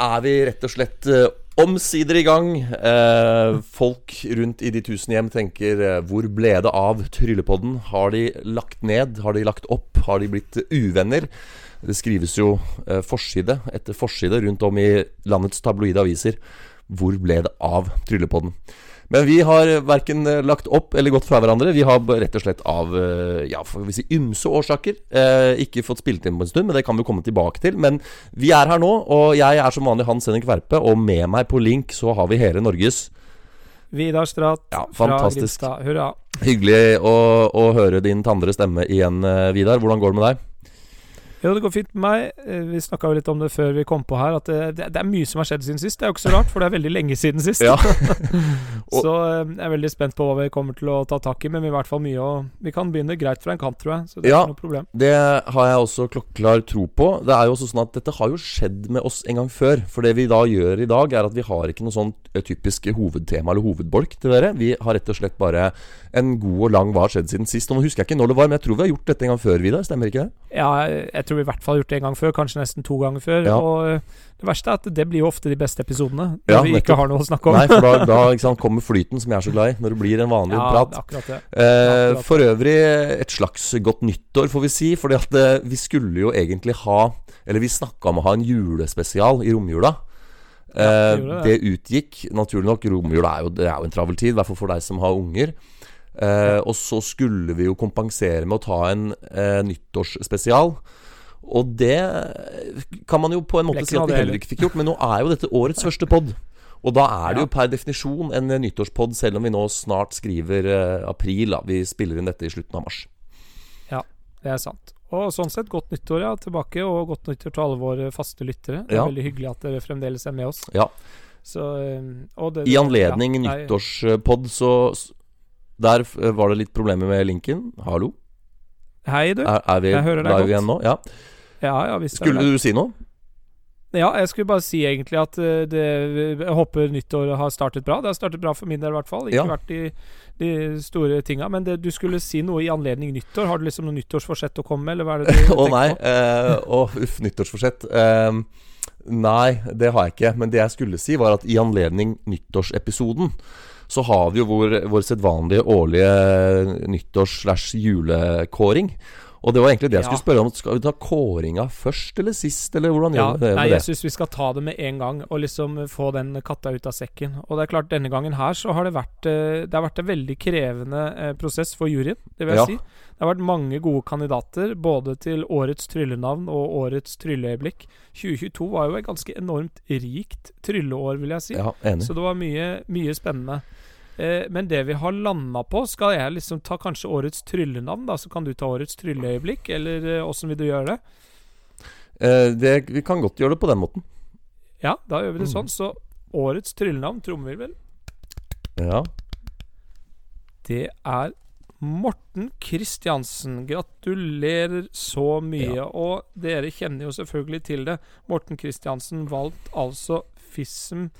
er vi rett og slett eh, omsider i gang. Eh, folk rundt i de tusen hjem tenker eh, Hvor ble det av Tryllepodden? Har de lagt ned? Har de lagt opp? Har de blitt uvenner? Det skrives jo eh, forside etter forside rundt om i landets tabloide aviser. Hvor ble det av Tryllepodden? Men vi har verken lagt opp eller gått fra hverandre. Vi har rett og slett av eh, ja, får vi si, ymse årsaker eh, ikke fått spilt inn på en stund, men det kan vi komme tilbake til. Men vi er her nå, og jeg er som vanlig Hans Henrik Verpe, og med meg på link så har vi hele Norges Vidar Strat Ja, fra. Grimstad. Hurra. Hyggelig å, å høre din tandre stemme igjen, eh, Vidar. Hvordan går det med deg? Jo, det går fint med meg. Eh, Vi snakka jo litt om det før vi kom på her, at det, det, det er mye som har skjedd siden sist. Det er jo ikke så rart, for det er veldig lenge siden sist. Ja. Så eh, jeg er veldig spent på hva vi kommer til å ta tak i, men vi i hvert fall mye å Vi kan begynne greit fra en kant, tror jeg. Så det er Ja. ikke noe problem. Det har jeg også klokkeklar tro på. Det er jo også sånn at Dette har jo skjedd med oss en gang før. For det vi da gjør i dag, er at vi har ikke noe sånn eh, typisk hovedtema eller hovedbolk til dere. Vi har rett og slett bare en god og lang Hva har skjedd siden sist. Og Nå husker jeg ikke når det var, men jeg tror vi har gjort dette en gang før, Vidar. Stemmer ikke det? Ja, jeg tror vi i hvert fall har gjort det en gang før, kanskje nesten to ganger før. Ja. Og eh, det verste er at det blir jo ofte de beste episodene, når Ja, vi ikke har noe å snakke om. Nei, for da, da sant, kommer flyten som jeg er så glad i, når det blir en vanlig ja, prat. akkurat det. Eh, for øvrig et slags godt nyttår, får vi si. Fordi at eh, vi skulle jo egentlig ha Eller vi snakka om å ha en julespesial i romjula. Eh, det det. utgikk. Naturlig nok, romjula er jo, det er jo en travel tid, i hvert fall for deg som har unger. Eh, og så skulle vi jo kompensere med å ta en eh, nyttårsspesial. Og det kan man jo på en måte si at vi heller ikke fikk gjort. Men nå er jo dette årets første pod. Og da er det jo per definisjon en nyttårspod, selv om vi nå snart skriver eh, april. Da. Vi spiller inn dette i slutten av mars. Ja, Det er sant. Og sånn sett, godt nyttår ja, tilbake, og godt nyttår til alle våre faste lyttere. Det er Ja. veldig hyggelig at dere fremdeles er med oss. Ja. Så, eh, det, I anledning ja, nyttårspod, så Der var det litt problemer med linken. Hallo? Hei, du. Er, er vi Jeg hører deg godt. igjen nå? Ja. Ja, ja, visst Skulle du si noe? Ja, jeg skulle bare si egentlig at eh, det, jeg håper nyttåret har startet bra. Det har startet bra for min del, i hvert fall. Ikke Ja. vært de, de store tinga. Men det, du skulle si noe i anledning nyttår. Har du liksom noe nyttårsforsett å komme med, eller hva er det du tenker nei. på? eh, Å, uff, nyttårsforsett. Eh, nei, det har jeg ikke. Men det jeg skulle si, var at i anledning nyttårsepisoden så har vi jo vår, vår sedvanlige årlige nyttårs-slash-julekåring. Og det var egentlig det jeg skulle spørre om. Skal vi ta kåringa først eller sist, eller hvordan gjør vi det? nei, jeg syns vi skal ta det med en gang, og liksom få den katta ut av sekken. Og det er klart, denne gangen her så har det vært eh, Det har vært en veldig krevende eh, prosess for juryen, det vil jeg si. Det har vært mange gode kandidater, både til årets tryllenavn og årets trylleøyeblikk. 2022 var jo et ganske enormt rikt trylleår, vil jeg si. Ja, enig. Så det var mye, mye spennende. Eh, men det vi har landa på Skal jeg liksom ta kanskje årets tryllenavn, da? Så kan du ta årets trylleøyeblikk, eller åssen vil du gjøre det? Eh, det, vi kan godt gjøre det på den måten. Ja, da gjør vi det Mm. sånn. Så årets tryllenavn, trommevirvel, Ja. det er Morten Kristiansen. Gratulerer så mye. Ja. Og dere kjenner jo selvfølgelig til det. Morten Kristiansen valgte altså FISM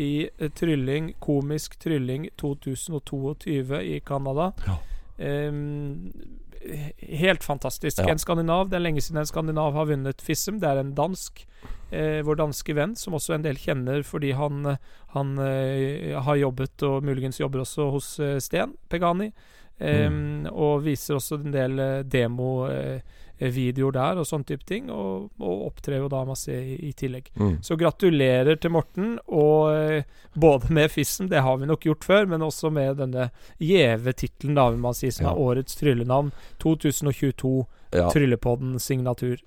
i eh, trylling, komisk trylling 2022 i Canada. Ja. Um, helt fantastisk. Ja. En skandinav. Det er lenge siden en skandinav har vunnet FISM. Det er en dansk. Eh, vår danske venn, som også en del kjenner fordi han, eh, han eh, har jobbet, og muligens jobber også hos eh, Sten Pegani. Mm. Og viser også en del eh, demovideoer der og sånn type ting. Og, og opptrer jo da masse i, i tillegg. Mm. Så gratulerer til Morten, og eh, både med Fissen, det har vi nok gjort før, men også med denne gjeve tittelen, da, vil man si, som Ja. er årets tryllenavn 2022, Ja. Tryllepodden signatur.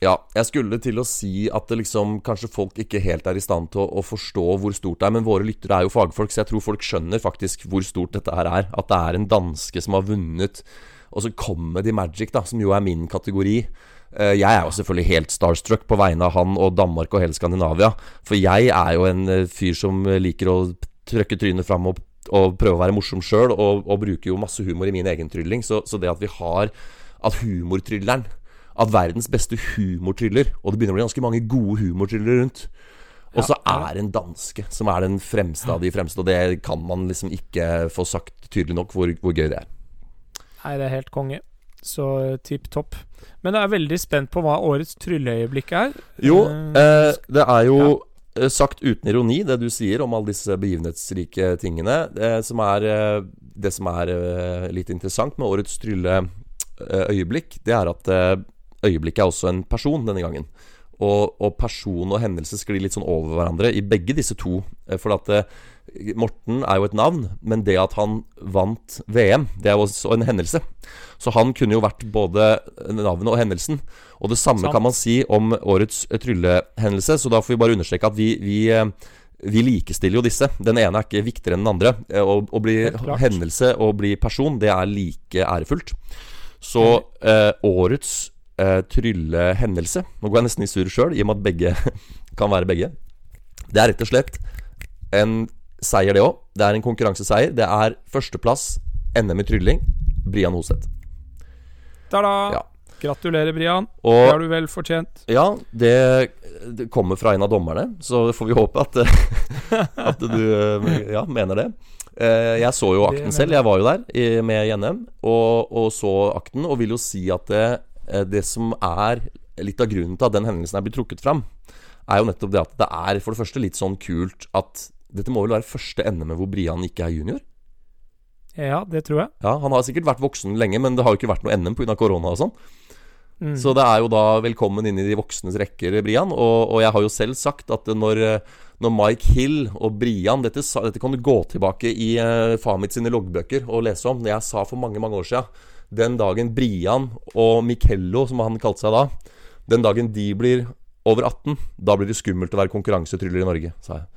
Ja, jeg skulle til å si at det liksom kanskje folk ikke helt er i stand til å, å forstå hvor stort det er, men våre lyttere er jo fagfolk, så jeg tror folk skjønner faktisk hvor stort dette her er. At det er en danske som har vunnet. Og så Comedy Magic, da, som jo er min kategori. Eh, Jeg er jo selvfølgelig helt starstruck på vegne av han og Danmark og hele Skandinavia. For jeg er jo en eh, fyr som liker å trøkke trynet fram og, og prøve å være morsom sjøl, og, og bruker jo masse humor i min egen trylling. Så, så det at vi har At humortrylleren At verdens beste humortryller Og det begynner å bli ganske mange gode humortryllere rundt. Og så er det en danske som er den fremste av de fremste, og det kan man liksom ikke få sagt tydelig nok hvor, hvor gøy det er. Nei, det er helt konge. Så eh, tipp topp. Men jeg er veldig spent på hva årets trylleøyeblikk er. Jo, Eh, eh, det er jo ja. sagt uten ironi, det du sier om alle disse begivenhetsrike tingene. Det som er, eh, det som er eh, litt interessant med årets trylleøyeblikk, det er at øyeblikket er også en person denne gangen. Og, og, person og hendelse sklir litt sånn over hverandre i begge disse to. For at Morten er jo et navn, men det at han vant VM, det er jo også en hendelse. Så han kunne jo vært både navnet og hendelsen. Og det samme kan man si om årets tryllehendelse, så da får vi bare understreke at vi, vi eh, vi likestiller jo disse. Den ene er ikke viktigere enn den andre. Eh, å, å bli hendelse og bli person, det er like ærefullt. Så eh, årets eh, tryllehendelse Nå går jeg nesten i surr sjøl, i og med at begge kan være begge. Det er rett og slett en seier, det òg. Det er en konkurranseseier. Det er førsteplass NM i trylling. Brian Hoseth. Ta-da! Ja. Gratulerer, Brian. Og, det har du vel fortjent. Ja, det, det, kommer fra en av dommerne, så får vi håpe at, at du ja, mener det. Eh, jeg så jo akten selv, jeg var jo der med NM og, og, så akten, og vil jo si at det, eh, det som er litt av grunnen til at den hendelsen er blitt trukket fram, er jo nettopp det at det er for det første litt sånn kult at dette må vel være første NM hvor Brian ikke er junior? Ja, det tror jeg. Ja, Han har sikkert vært voksen lenge, men det har jo ikke vært noe NM pga. korona og sånn. Mm. Så det er jo da velkommen inn i de voksnes rekker, Brian. Og, og jeg har jo selv sagt at når, når Mike Hill og Brian dette, dette, kan du gå tilbake i uh, mitt sine loggbøker og lese om. Det jeg sa for mange, mange år siden. Den dagen Brian og Michello, som han kalte seg da, den dagen de blir over 18, da blir det skummelt å være konkurransetryller i Norge, sa jeg.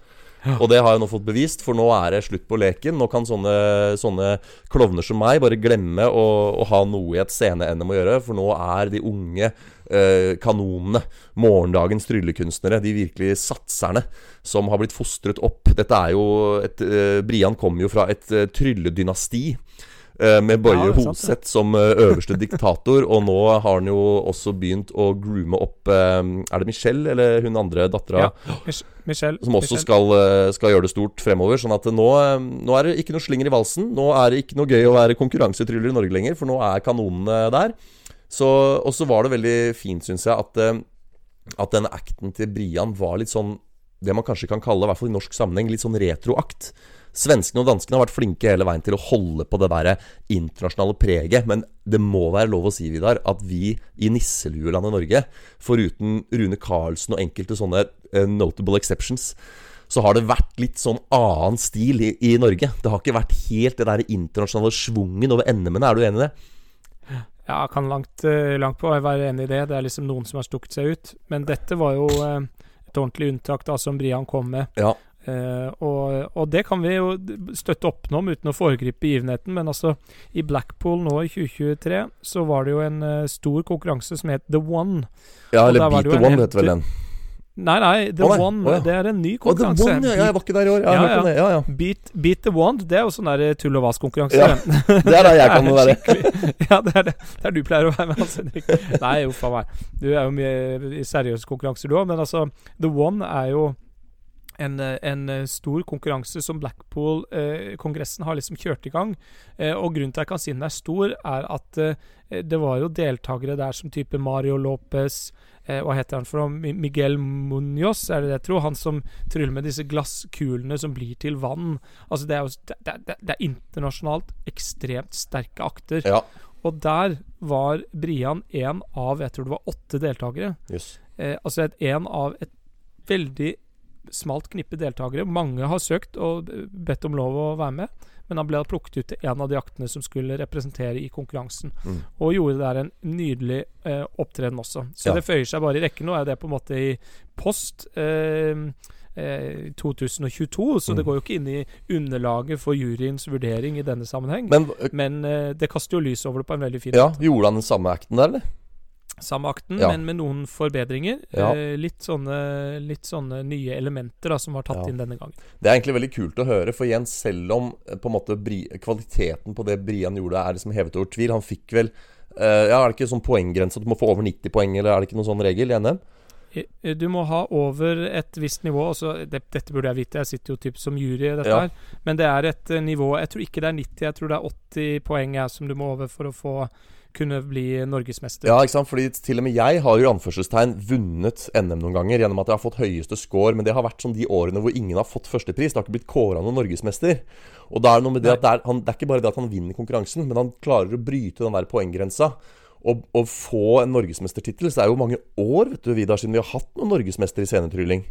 Og det har jeg nå fått bevist, for nå er det slutt på leken. Nå kan sånne, sånne klovner som meg bare glemme å, å ha noe i et scene-NM å gjøre, for nå er de unge eh, kanonene, morgendagens tryllekunstnere, de virkelig satserne, som har blitt fostret opp. Dette er jo et, eh, Brian kommer jo fra et eh, trylledynasti. Eh, med Boje ja, Hoseth som eh, øverste diktator. Og nå har han jo også begynt å groome opp eh, Er det Michelle eller hun andre dattera? Ja, Michelle. Som også skal, skal, gjøre det stort fremover. Sånn at nå, nå, er det ikke noe slinger i valsen. Nå er det ikke noe gøy å være konkurransetryller i Norge lenger, for nå er kanonene der. Og så var det veldig fint, syns jeg, at, at denne acten til Brian var litt sånn det man kanskje kan kalle, i hvert fall i norsk sammenheng, litt sånn retroakt. Svenskene og danskene har vært flinke hele veien til å holde på det der internasjonale preget. Men det må være lov å si, Vidar, at vi i nisseluelandet Norge, foruten Rune Karlsen og enkelte sånne uh, notable exceptions, så har det vært litt sånn annen stil i, i, Norge. Det har ikke vært helt det der internasjonale schwungen over NM-ene. Er du enig i det? Ja, jeg kan langt, eh, langt på være enig i det. Det er liksom noen som har stukket seg ut. Men dette var jo uh, et ordentlig unntak da, som Brian kom med. Ja. Uh, og, og, det kan vi jo støtte opp nå uten å foregripe begivenheten, men altså i Blackpool nå i 2023 så var det jo en uh, stor konkurranse som het The One. Ja, eller Beat the One heter vel den. Nei, nei, The oh, nei. One. Oh, ja. Det er en ny konkurranse. Oh, the one, ja, jeg var ikke der i år. Ja, ja. ja, Beat, Beat, the One, det er jo sånn der tull og vas-konkurranse. Ja, det er det jeg kan være. ja, det er det. Der du pleier å være med, Hans Henrik. Nei, uff a meg. Du er jo mye i seriøse konkurranser, du òg. Men altså, The One er jo en, en, eh, stor konkurranse som Blackpool-kongressen eh, har liksom kjørt i gang. Eh, og grunnen til at jeg kan si den er stor, er at det var jo deltakere der som type Mario Lopez Hva heter han for noe? Miguel Munoz, er det det jeg tror? Han som tryller med disse glasskulene som blir til vann. Altså Det er jo det, det, det er internasjonalt ekstremt sterke akter. Ja. Og der var Brian en av jeg tror det var åtte deltakere. Yes. Eh, altså en av et veldig smalt knippe deltakere. Mange har søkt og bedt om lov å være med, men han ble plukket ut til en av de aktene som skulle representere i konkurransen. Mm. Og gjorde der en nydelig eh, opptreden også. Så ja. det føyer seg bare i rekken. Nå er det på en måte i post. Eh, 2022, eh, så mm. det går jo ikke inn i underlaget for juryens vurdering i denne sammenheng. Men, men uh, det kaster jo lys over det på en veldig fin måte. Ja, Gjorde han den samme acten der, eller? Samme akten, ja. men med noen forbedringer. Ja. Eh, litt, sånne, litt, sånne, nye elementer da, som var tatt ja. inn denne gangen. Det er egentlig veldig kult å høre, for igjen, selv om eh, på en måte kvaliteten på det Brian gjorde, er liksom hevet over tvil Han fikk vel uh, Ja, Er det ikke sånn poenggrense at du må få over 90 poeng, eller er det ikke noen sånn regel i NM? Du må ha over et visst nivå. Altså, det, dette burde jeg vite, jeg sitter jo typ som jury i dette her. Men det er et nivå Jeg tror ikke det er 90, jeg tror det er 80 poeng jeg, som du må over for å få kunne bli norgesmester. Ja, ikke sant? Fordi til og med jeg har jo anførselstegn vunnet NM noen ganger gjennom at jeg har fått høyeste score, men det har vært sånn de årene hvor ingen har fått førstepris. Det har ikke blitt kåra noen norgesmester. Og da er det noe med det at det er, han, det er ikke bare det at han vinner konkurransen, men han klarer å bryte den der poenggrensa. Og, og få en norgesmestertittel. Så det er jo mange år vet du, Vidar, siden vi har hatt noen norgesmester i scenetrylling.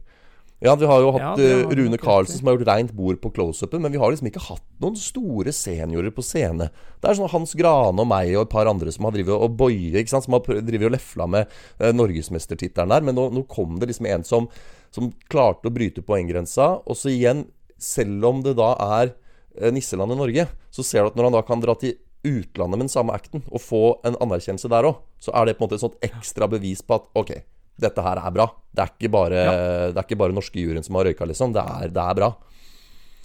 Ja, Vi har jo hatt Ja, har eh, Rune Karlsen som har gjort reint bord på close-upen, men vi har liksom ikke hatt noen store seniorer på scene. Det er sånn Hans Grane og meg og et par andre som har drivet og boye, som har drivet og lefla med eh, norgesmestertittelen der. Men nå, nå kom det liksom en som, som klarte å bryte poenggrensa. Og så igjen, selv om det da er eh, nisseland i Norge, så ser du at når han da kan dra til utlandet med den samme acten og få en anerkjennelse der òg, så er det på en måte et sånt ekstra bevis på at ok, dette her er bra. Det er ikke bare, det er ikke bare norske juryen som har røyka, liksom. Det er, det er bra.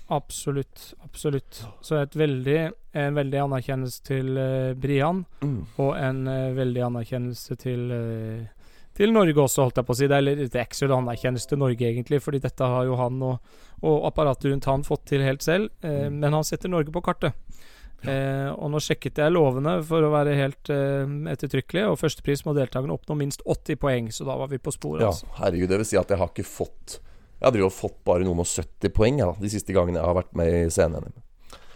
Absolutt. Absolutt. Så et veldig, en veldig anerkjennelse til uh, Brian, Mm. og en uh, veldig anerkjennelse til uh, til Norge også, holdt jeg på å si. Det er, eller, det er ikke så anerkjennelse til Norge, egentlig, fordi dette har jo han og, og apparatet rundt han fått til helt selv. Mm. men han setter Norge på kartet. Eh, og nå sjekket jeg lovene for å være helt eh, ettertrykkelig, og førstepris må deltakerne oppnå minst 80 poeng, så da var vi på sporet. Ja, Altså. herregud. Det vil si at jeg har ikke fått Jeg har fått bare noen og 70 poeng ja, de siste gangene jeg har vært med i CNN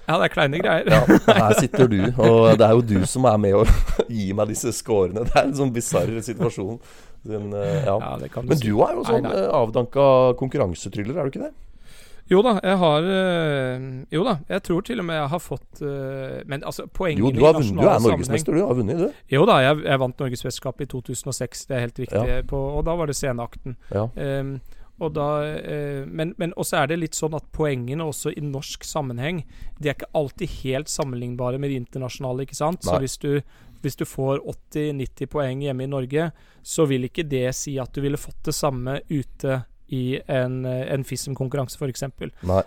Ja, det er kleine greier. Ja, her sitter du, og det er jo du som er med å gi meg disse scorene. Det er en sånn bisarr situasjon. Den, eh, ja. Ja, det kan du Men du er jo sånn eh, avdanka konkurransetryller, er du ikke det? Jo da, jeg har øh, Jo da, jeg tror til og med jeg har fått øh, Men altså, poengene Jo, du, har Jo, vunnet, du er norgesmester, du. Har vunnet, du. Jo da, jeg, jeg vant Norgesmesterskapet i 2006, det er helt riktig. Ja. På, og da var det senakten. Ja. Um, og da, eh, men men også er det litt sånn at poengene også i norsk sammenheng De er ikke alltid helt sammenlignbare med de internasjonale. ikke sant? Så hvis du, hvis du får 80-90 poeng hjemme i Norge, så vil ikke det si at du ville fått det samme ute i en, eh, en FISM-konkurranse, f.eks.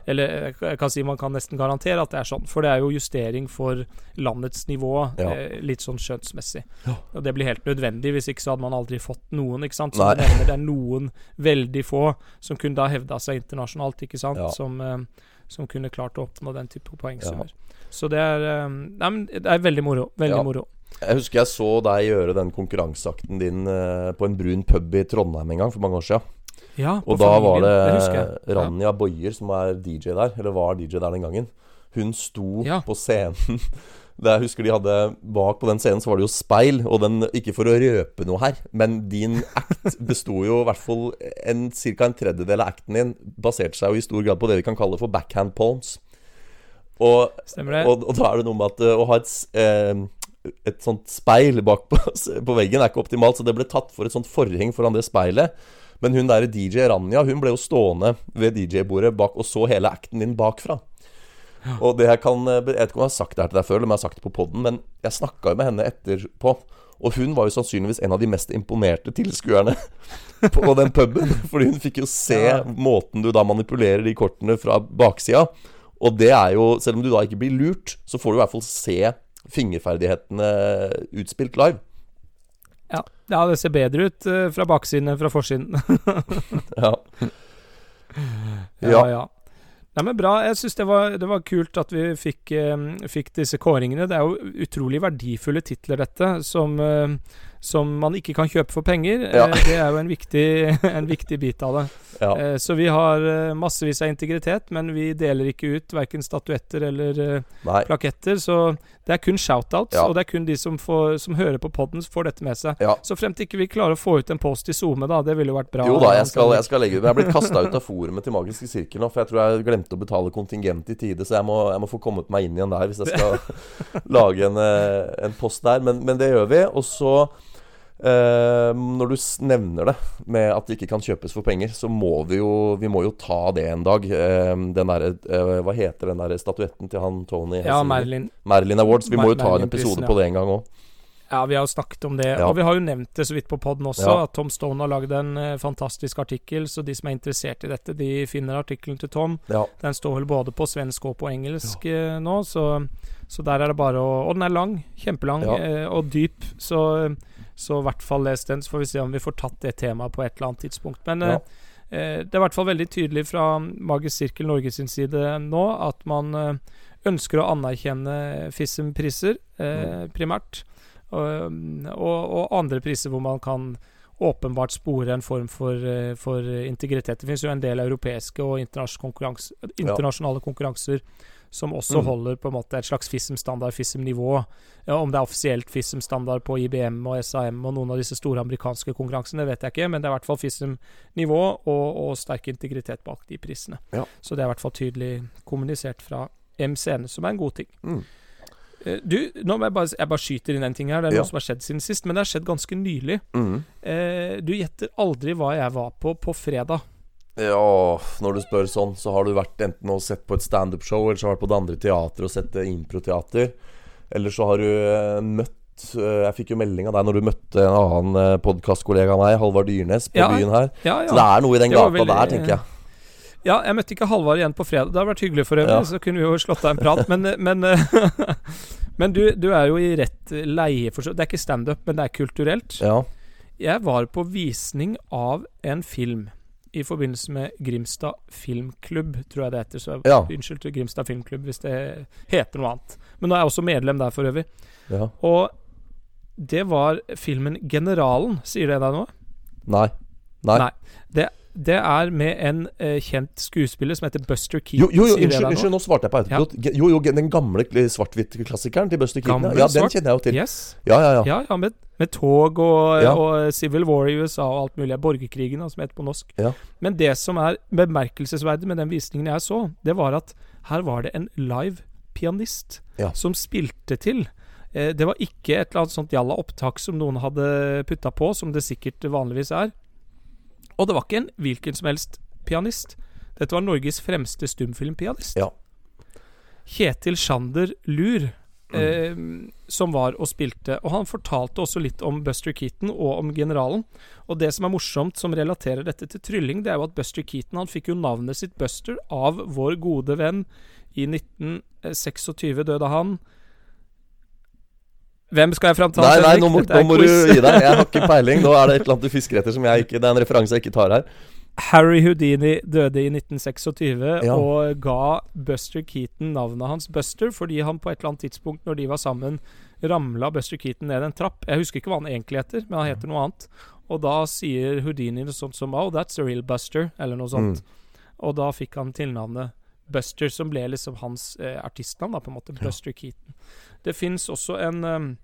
Eller eh, jeg kan si man kan nesten garantere at det er sånn. For det er jo justering for landets nivå, Ja. eh, litt sånn skjønnsmessig. Ja. Og det blir helt nødvendig, hvis ikke så hadde man aldri fått noen. ikke sant? Så det er noen veldig få som kunne da hevda seg internasjonalt, ikke sant? Ja. Som, eh, som kunne klart å oppnå den type poengsummer. Så det er, eh, nei, det er veldig moro. Veldig moro. Jeg husker jeg så deg gjøre den konkurranseakten din eh, på en brun pub i Trondheim en gang for mange år siden. Ja, Og da var det, det, Rania ja. Boyer som er DJ der, eller var DJ der den gangen. Hun sto Ja. på scenen. Det jeg husker de hadde Bak på den scenen så var det jo speil, og den Ikke for å røpe noe her, men din act besto jo i hvert fall en, Ca. en tredjedel av acten din baserte seg jo i stor grad på det vi kan kalle for backhand palms. Og og, og da er det noe med at eh, å ha et, eh, et sånt speil bak på, på veggen er ikke optimalt, så det ble tatt for et sånt forheng foran det speilet. Men hun der DJ Ranja Hun ble jo stående ved DJ-bordet bak og så hele acten din bakfra. Og det jeg kan eh, Jeg vet ikke om jeg har sagt det her til deg før, eller om jeg har sagt det på poden, men jeg snakka jo med henne etterpå. Og hun var jo sannsynligvis en av de mest imponerte tilskuerne på den puben. Fordi hun fikk jo se måten du da manipulerer de kortene fra baksida. Og det er jo Selv om du da ikke blir lurt, så får du i hvert fall se fingerferdighetene utspilt live. Ja. det ser bedre ut eh, fra baksiden enn fra forsiden. Ja. Ja, Ja. Nei, men Bra. Jeg syns det, var- det var kult at vi fikk, eh, fikk disse kåringene. Det er jo utrolig verdifulle titler, dette, som, eh, som man ikke kan kjøpe for penger. Ja. Eh, det er jo en viktig, en viktig bit av det. ja. Eh, så vi har eh, massevis av integritet, men vi deler ikke ut verken statuetter eller Nei. plaketter. Så det er kun shoutouts, Ja. og det er kun de som, får, som hører på podden, som får dette med seg. Ja. Så til ikke vi klarer å få ut en post i SoMe, da. Det ville jo vært bra. Jo da, jeg skal, jeg skal legge ut. Men jeg er blitt kasta ut av forumet til Magiske sirkel nå, for jeg tror jeg glemte å betale kontingent i tide, så jeg må, jeg må få kommet meg inn igjen der hvis jeg skal lage en, en post der. Men, men det gjør vi. Og så eh, Når du nevner det med at det ikke kan kjøpes for penger, så må vi jo Vi må jo ta det en dag. Uh, den der, uh, Hva heter den der statuetten til han Tony? Ja, Merlin. Marilyn Awards. Vi må jo ta en episode ja. på det en gang òg. Ja, vi har jo snakket om det. Ja. Og vi har jo nevnt det så vidt på poden også, Ja. at Tom Stone har lagd en eh, fantastisk artikkel. Så de som er interessert i dette, de finner artikkelen til Tom. Ja. Den står vel både på svensk og på engelsk eh, nå, så, så der er det bare å Og den er lang. Kjempelang. Eh, og dyp. Så så i hvert fall les den, så får vi se om vi får tatt det temaet på et eller annet tidspunkt. Men Ja. eh, eh, det er i hvert fall veldig tydelig fra Magisk Sirkel Norge sin side nå at man eh, ønsker å anerkjenne FISM-priser, eh, primært. Og, og, og andre priser hvor man kan åpenbart spore en form for, eh, for integritet. Det finnes jo en del europeiske og internasjonale, konkurranser, internasjonale konkurranser som også Mm. holder på en måte et slags FISM-standard, FISM-nivå. Ja, om det er offisielt FISM-standard på IBM og SAM og noen av disse store amerikanske konkurransene, vet jeg ikke, men det er i hvert fall FISM-nivå og, og sterk integritet bak de prisene. Ja. Så det er i hvert fall tydelig kommunisert fra MCN, som er en god ting. Mm. Eh, Du, nå må jeg bare, jeg bare skyter inn en ting her. Det er Ja. noe som har skjedd siden sist, men det har skjedd ganske nylig. Mm. Eh, du gjetter aldri hva jeg var på på fredag. Ja, når du spør sånn, så har du vært enten og sett på et standup-show, eller så har du vært på det andre teatret og sett improteater. Eller så har du eh, møtt eh, Jeg fikk jo melding av deg når du møtte en annen eh, podkastkollega av meg, Halvard Dyrnes, på Ja, byen her. Ja, Så det er noe i den gata veldig- der, tenker jeg. Ja, jeg møtte ikke Halvard igjen på fredag. Det hadde vært hyggelig for øvrig, Ja. så kunne vi jo slått av en prat. Men, men, men du, du er jo i rett leie for så Det er ikke standup, men det er kulturelt. Ja. Jeg var på visning av en film i forbindelse med Grimstad Filmklubb, tror jeg det heter. Så Ja. unnskyld til Grimstad Filmklubb hvis det heter noe annet. Men nå er jeg også medlem der for øvrig. ja. Og det var filmen 'Generalen'. Sier det deg noe? Nei. Nei. Nei. Det, det er med en uh, kjent skuespiller som heter Buster Keaton. Jo, jo, jo unnskyld, unnskyld, nå svarte jeg på autopilot. Ja. Jo, jo, den gamle svart-hvitt-klassikeren til Buster Keaton. Gamle, Ja, den svart? kjenner jeg jo til. Yes. Ja, ja, ja. Ja, ja, med, med tog og, og Civil War i USA og alt mulig. Borgerkrigen, som heter på norsk. Ja. Men det som er bemerkelsesverdig med den visningen jeg så, det var at her var det en live pianist som spilte til. Eh, det var ikke et eller annet sånt jalla opptak som noen hadde putta på, som det sikkert vanligvis er. Og det var ikke en hvilken som helst pianist. Dette var Norges fremste stumfilmpianist. Ja. Kjetil Sjander Lur, eh, som var og spilte. Og han fortalte også litt om Buster Keaton og om generalen. Og det som er morsomt, som relaterer dette til trylling, det er jo at Buster Keaton han fikk jo navnet sitt Buster av vår gode venn. I 1926 døde han. Hvem skal jeg fram til? Nei, nei, nå må, nå må du gi deg. Jeg har ikke peiling. Nå er det et eller annet du fisker etter som jeg ikke Det er en referanse jeg ikke tar her. Harry Houdini døde i 1926 Ja. og ga Buster Keaton navnet hans Buster fordi han på et eller annet tidspunkt når de var sammen, ramla Buster Keaton ned en trapp. Jeg husker ikke hva han egentlig heter, men han heter noe annet. Og da sier Houdini noe sånt som Oh, that's a real Buster, eller noe sånt. Og da fikk han tilnavnet Buster, som ble liksom hans eh, artistnavn, da, på en måte. Ja. Buster Keaton. Det fins også en um,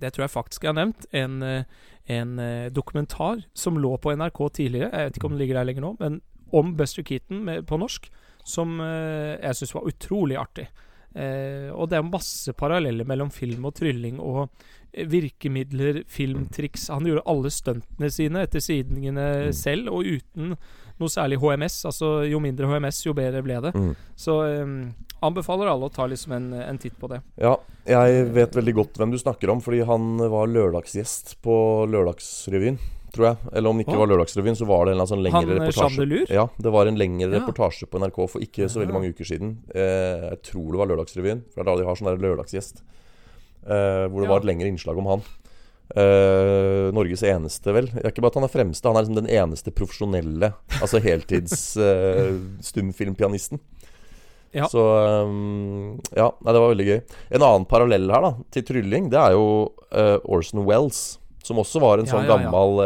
Det tror jeg faktisk jeg har nevnt. En, eh, en eh, dokumentar som lå på NRK tidligere. Jeg vet ikke om den ligger der lenger nå, men om Buster Keaton med, på norsk. Som eh, jeg syns var utrolig artig. Eh, og det er masse paralleller mellom film og trylling og eh, virkemidler, filmtriks. Han gjorde alle stuntene sine etter sidningene Mm. selv, og uten noe særlig HMS. Altså jo mindre HMS, jo bedre ble det. Mm. Så um, anbefaler alle å ta liksom en, en titt på det. Ja, jeg vet veldig godt hvem du snakker om, fordi han var lørdagsgjest på Lørdagsrevyen, tror jeg. Eller om det ikke Å. var Lørdagsrevyen, så var det en sånn lengre Han eh, reportasje. Chandelur? Ja, det var en lengre Ja. reportasje på NRK for ikke så veldig mange uker siden. Eh, jeg tror det var Lørdagsrevyen, for det er da de har sånn lørdagsgjest. Eh, hvor det Ja. var et lengre innslag om han. Eh, Norges eneste, vel. Det er ikke bare at han er fremste, han er liksom den eneste profesjonelle, altså heltids uh, stumfilmpianisten. Ja. Så um, Ja, nei, det var veldig gøy. En annen parallell her, da, til trylling, det er jo uh, Orson Wells. Som også var en Ja, sånn ja, gammel,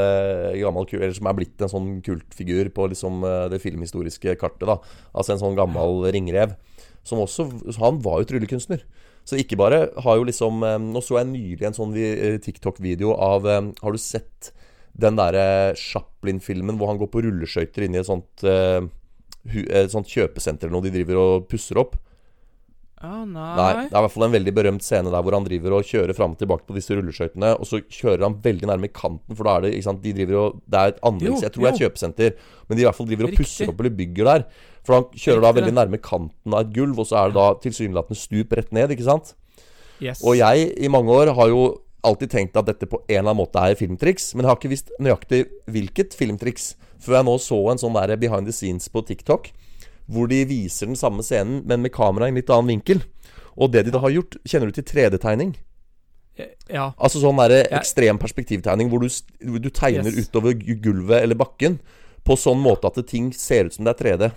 gammel Eller som er blitt en sånn kultfigur på liksom det filmhistoriske kartet. da Altså en sånn gammel ringrev. Som også Han var jo tryllekunstner. Så ikke bare har jo liksom eh, Nå så jeg nylig en sånn eh, TikTok-video av eh, Har du sett den derre Chaplin-filmen hvor han går på rulleskøyter inn i et sånt et sånt kjøpesenter eller noe de driver og pusser opp? Ah, nei. Nei. Det er i hvert fall en veldig berømt scene der hvor han driver og kjører fram og tilbake på disse rulleskøytene, og så kjører han veldig nærme kanten, for da er det ikke sant, de driver og Det er et anlegg, Jeg tror det er et kjøpesenter, men de i hvert fall driver og Riktig. pusser opp eller bygger der. For han kjører da veldig nærme kanten av et gulv, og så er det da tilsynelatende stup rett ned, ikke sant? Yes. Og jeg i mange år har jo alltid tenkt at dette på en eller annen måte er filmtriks, men jeg har ikke visst nøyaktig hvilket filmtriks, før jeg nå så en sånn der behind the scenes på TikTok, hvor de viser den samme scenen, men med kamera i en litt annen vinkel. Og det de da har gjort Kjenner du til 3D-tegning? Ja. Altså sånn der ekstrem perspektivtegning hvor du, du tegner Yes. utover gulvet eller bakken på sånn måte at ting ser ut som det er 3D.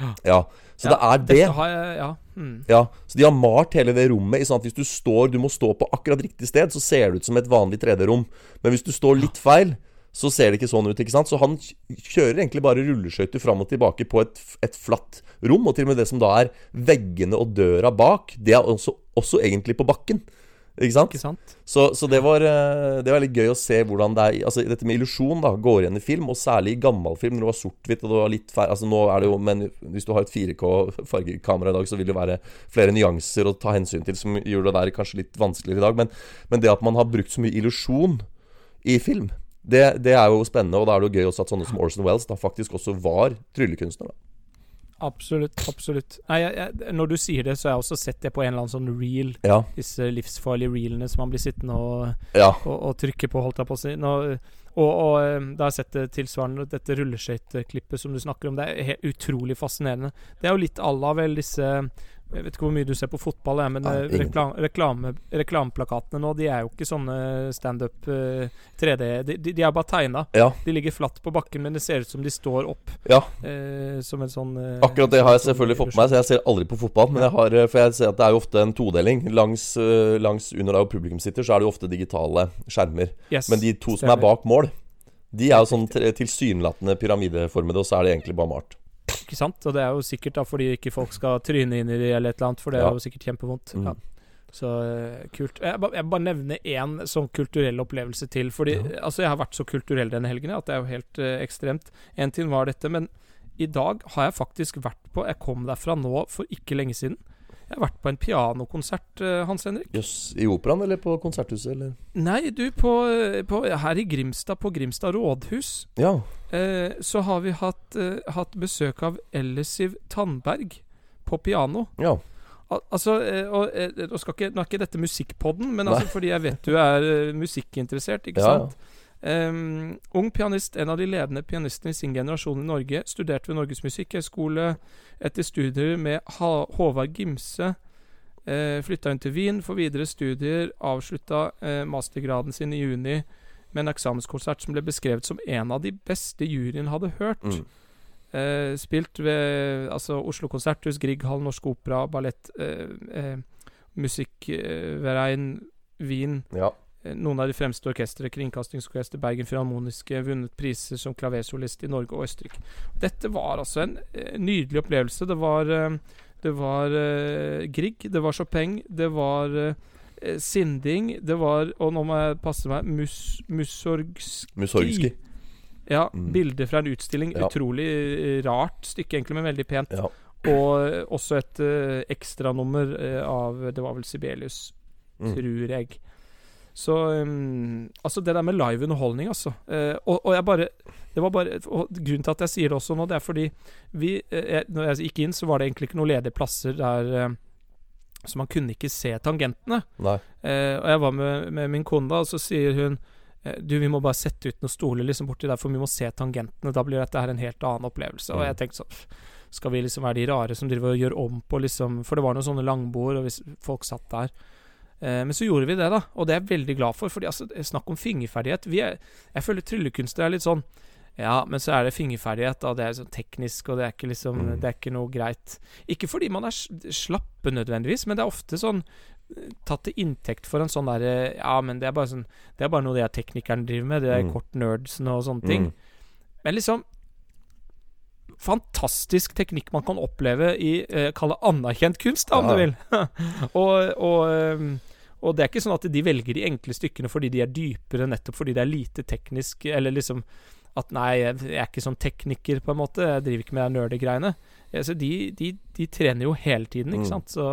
Ja. Ja. Så Ja, det er det. Jeg Ja. Mm. Ja, Så de har malt hele det rommet i sånn at hvis du står Du må stå på akkurat riktig sted, så ser det ut som et vanlig 3D-rom. Men hvis du står litt feil, så ser det ikke sånn ut. ikke sant? Så han kjører egentlig bare rulleskøyter fram og tilbake på et, et, flatt rom. Og til og med det som da er veggene og døra bak, det er også, også egentlig på bakken. Ikke sant? Ikke sant? Så, så det, var, eh, det var litt gøy å se hvordan det er Altså Dette med illusjon da går igjen i film, og særlig i gammel film, når det var sort-hvitt og det var litt færre Altså nå er det jo Men hvis du har et 4K-fargekamera i dag, så vil det være flere nyanser å ta hensyn til, som gjør det der kanskje litt vanskeligere i dag. Men, men det at man har brukt så mye illusjon i film, det, det, er jo spennende. Og da er det jo gøy også at sånne som Orson Wells da faktisk også var tryllekunstner. da Absolutt. absolutt Nei, jeg, jeg, Når du sier det, så har jeg også sett det på en eller annen sånn reel. Ja. Disse livsfarlige reelene som man blir sittende og, ja. og, og trykke på, holdt jeg på å si. Nå, og, og eh, da har jeg sett det tilsvarende, dette rulleskøyteklippet som du snakker om. Det er helt utrolig fascinerende. Det er jo litt à la vel disse jeg vet ikke hvor mye du ser på fotball, men Nei, eh, reklam, reklame, reklameplakatene nå De er jo ikke sånne standup uh, 3D. De, de, de, er bare tegna. Ja. De ligger flatt på bakken, men det ser ut som de står opp. Ja. Uh, som en sånn uh, Akkurat det har jeg selvfølgelig fått med meg, så jeg ser aldri på fotball. Men jeg har, for jeg ser at det er jo ofte en todeling. Langs, langs under der publikum sitter, så er det jo ofte digitale skjermer. Yes, men de to som er bak mål, de er jo sånn tilsynelatende pyramideformede, og så er det egentlig bare malt. Ikke sant? Og det er jo sikkert da fordi ikke folk skal tryne inn i det eller et eller annet, for det Ja. er jo sikkert kjempevondt. Mm. Ja. Så eh, kult. Jeg ba- jeg bare nevner én sånn kulturell opplevelse til. Fordi altså, jeg har vært så kulturell denne helgen at det er jo helt uh, ekstremt. En ting var dette, men i dag har jeg faktisk vært på Jeg kom derfra nå for ikke lenge siden. Jeg har vært på en pianokonsert, eh, Hans Henrik. Jøss. I operaen eller på konserthuset, eller? Nei, du, på, på, her i Grimstad, på Grimstad rådhus, Ja. eh, så har vi hatt, eh, hatt besøk av Ellisiv Tandberg på piano. Ja. Al altså, eh, og, eh, nå, skal ikke, nå er ikke dette musikkpodden, men altså, fordi jeg vet du er eh, musikkinteressert, ikke Ja, ja. sant? Ehm, ung pianist, en av de ledende pianistene i sin generasjon i Norge. Studerte ved Norges musikkhøgskole etter studier med ha Håvard Gimse. uh, Flytta inn til Wien for videre studier. Avslutta uh, mastergraden sin i juni med en eksamenskonsert som ble beskrevet som en av de beste juryen hadde hørt. Mm. Uh, spilt ved altså, Oslo Konserthus, Grieghallen, Norsk Opera, Ballett, eh, eh, Musikkverein, Wien. ja. Eh, Noen av de fremste orkestre, Kringkastingsorkester, Bergen Filharmoniske, vunnet priser som klaversolist i Norge og Østerrike. Dette var altså en eh, nydelig opplevelse. Det var, eh, det var Grieg, det var Chopin, det var Sinding, det var Og nå må jeg passe meg mus, Musorgski. Ja, Mm. bilder fra en utstilling. Ja. Utrolig rart stykke, egentlig, men veldig pent. Ja. Og også et uh, ekstranummer av Det var vel Sibelius, Mm. tror jeg. Så um, Altså, det der med live underholdning, altså. Uh, og, og jeg bare Det var bare Grunnen til at jeg sier det også nå, det er fordi vi eh, jeg, Når jeg gikk inn, så var det egentlig ikke noen ledige plasser der uh, Så man kunne ikke se tangentene. Eh, og jeg var med, med min kone, da, og så sier hun Du, vi må bare sette ut noen stoler liksom borti der, for vi må se tangentene. Da blir dette her en helt annen opplevelse. Og Mm. jeg tenkte sånn Skal vi liksom være de rare som driver og gjør om på liksom For det var noen sånne langbord, og folk satt der. Eh, men så gjorde vi det, da, og det er jeg veldig glad for. Fordi altså, snakk om fingerferdighet. Vi er, jeg føler tryllekunster er litt sånn ja, men så er det fingerferdighet, og det er sånn teknisk, og det er ikke liksom Mm. Det er ikke noe greit. Ikke fordi man er slappe nødvendigvis, men det er ofte sånn eh, tatt til inntekt for en sånn derre Ja, men det er bare sånn Det er bare noe de her teknikerne driver med, det er Mm. nerds og sånne ting. Mm. Men liksom Fantastisk teknikk man kan oppleve i eh, Kall det anerkjent kunst, da, om Ja. du vil. og, og, ehm, og det er ikke sånn at de velger de enkle stykkene fordi de er dypere, nettopp fordi det er lite teknisk, eller liksom at nei, jeg er ikke sånn tekniker, på en måte. Jeg driver ikke med de nerdy-greiene. Altså, de, de, de trener jo hele tiden, ikke Mm. sant. Så,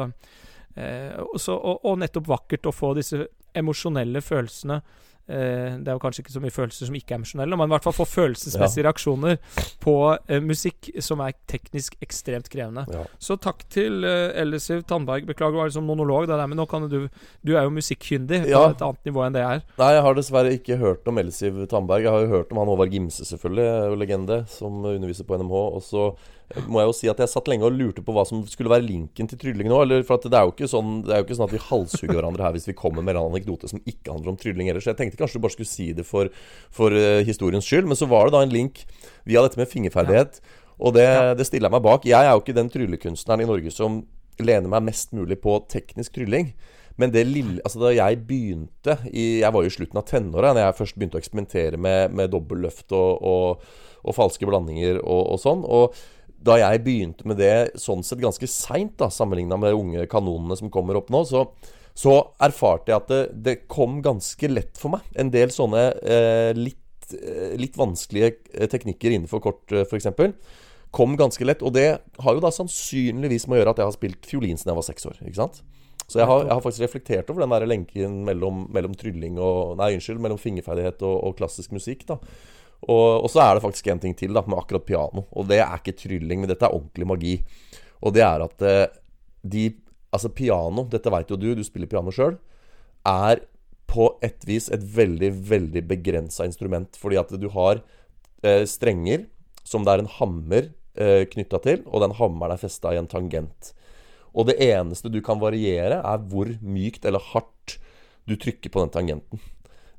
eh, og, så, og, og nettopp vakkert å få disse emosjonelle følelsene. Eh, det er jo kanskje ikke så mye følelser som ikke er emosjonelle, men i hvert fall få følelsesmessige reaksjoner på uh, musikk som er teknisk ekstremt krevende. Ja. Så takk til uh, Ellisiv Tandberg. Beklager, det var liksom monolog, der, men nå kan du Du er jo musikkyndig Ja. på et annet nivå enn det jeg er. Nei, jeg har dessverre ikke hørt om Ellisiv Tandberg. Jeg har jo hørt om han Håvard Gimse, selvfølgelig, legende, som underviser på NMH. Og så må jeg jo si at jeg satt lenge og lurte på hva som skulle være linken til trylling nå. Eller, for at det er sånn Det er jo ikke sånn at vi halshugger hverandre her hvis vi kommer med en anekdote som ikke handler om trylling ellers. Så jeg tenkte kanskje du bare skulle si det for, for eh, historiens skyld. Men så var det da en link via dette med fingerferdighet. Og det, Ja. det stiller jeg meg bak. Jeg er jo ikke den tryllekunstneren i Norge som lener meg mest mulig på teknisk trylling. Men det lille Altså, da jeg begynte i Jeg var jo i slutten av tenåra da jeg først begynte å eksperimentere med, med dobbelløft og, og, og, falske blandinger og, og sånn. Og da jeg begynte med det sånn sett ganske seint, sammenligna med unge kanonene som kommer opp nå, så, så erfarte jeg at det, det, kom ganske lett for meg. En del sånne eh, litt, eh, litt, vanskelige eh, teknikker innenfor kort, eh, f.eks. Kom ganske lett. Og det har jo da sannsynligvis med å gjøre at jeg har spilt fiolin siden jeg var seks år. ikke sant? Så jeg har, jeg har, faktisk reflektert over den der lenken mellom, mellom trylling og Nei, unnskyld, mellom fingerferdighet og, og klassisk musikk. da og, og, så er det faktisk en ting til da med akkurat piano. Og det er ikke trylling, men dette er ordentlig magi. Og det er at eh, de Altså, piano, dette veit jo du, du spiller piano sjøl, er på et vis et veldig, veldig begrensa instrument. Fordi at du har eh, strenger som det er en hammer eh, knytta til, og den hammeren er festa i en tangent. Og det eneste du kan variere, er hvor mykt eller hardt du trykker på den tangenten.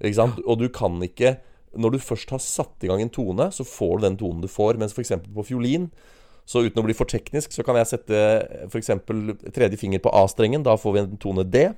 Ikke sant? Og du kan ikke Når du først har satt i gang en tone, så får du den tonen du får. Mens f.eks. på fiolin, så uten å bli for teknisk, så kan jeg sette f.eks. tredje finger på A-strengen. Da får vi en tone D.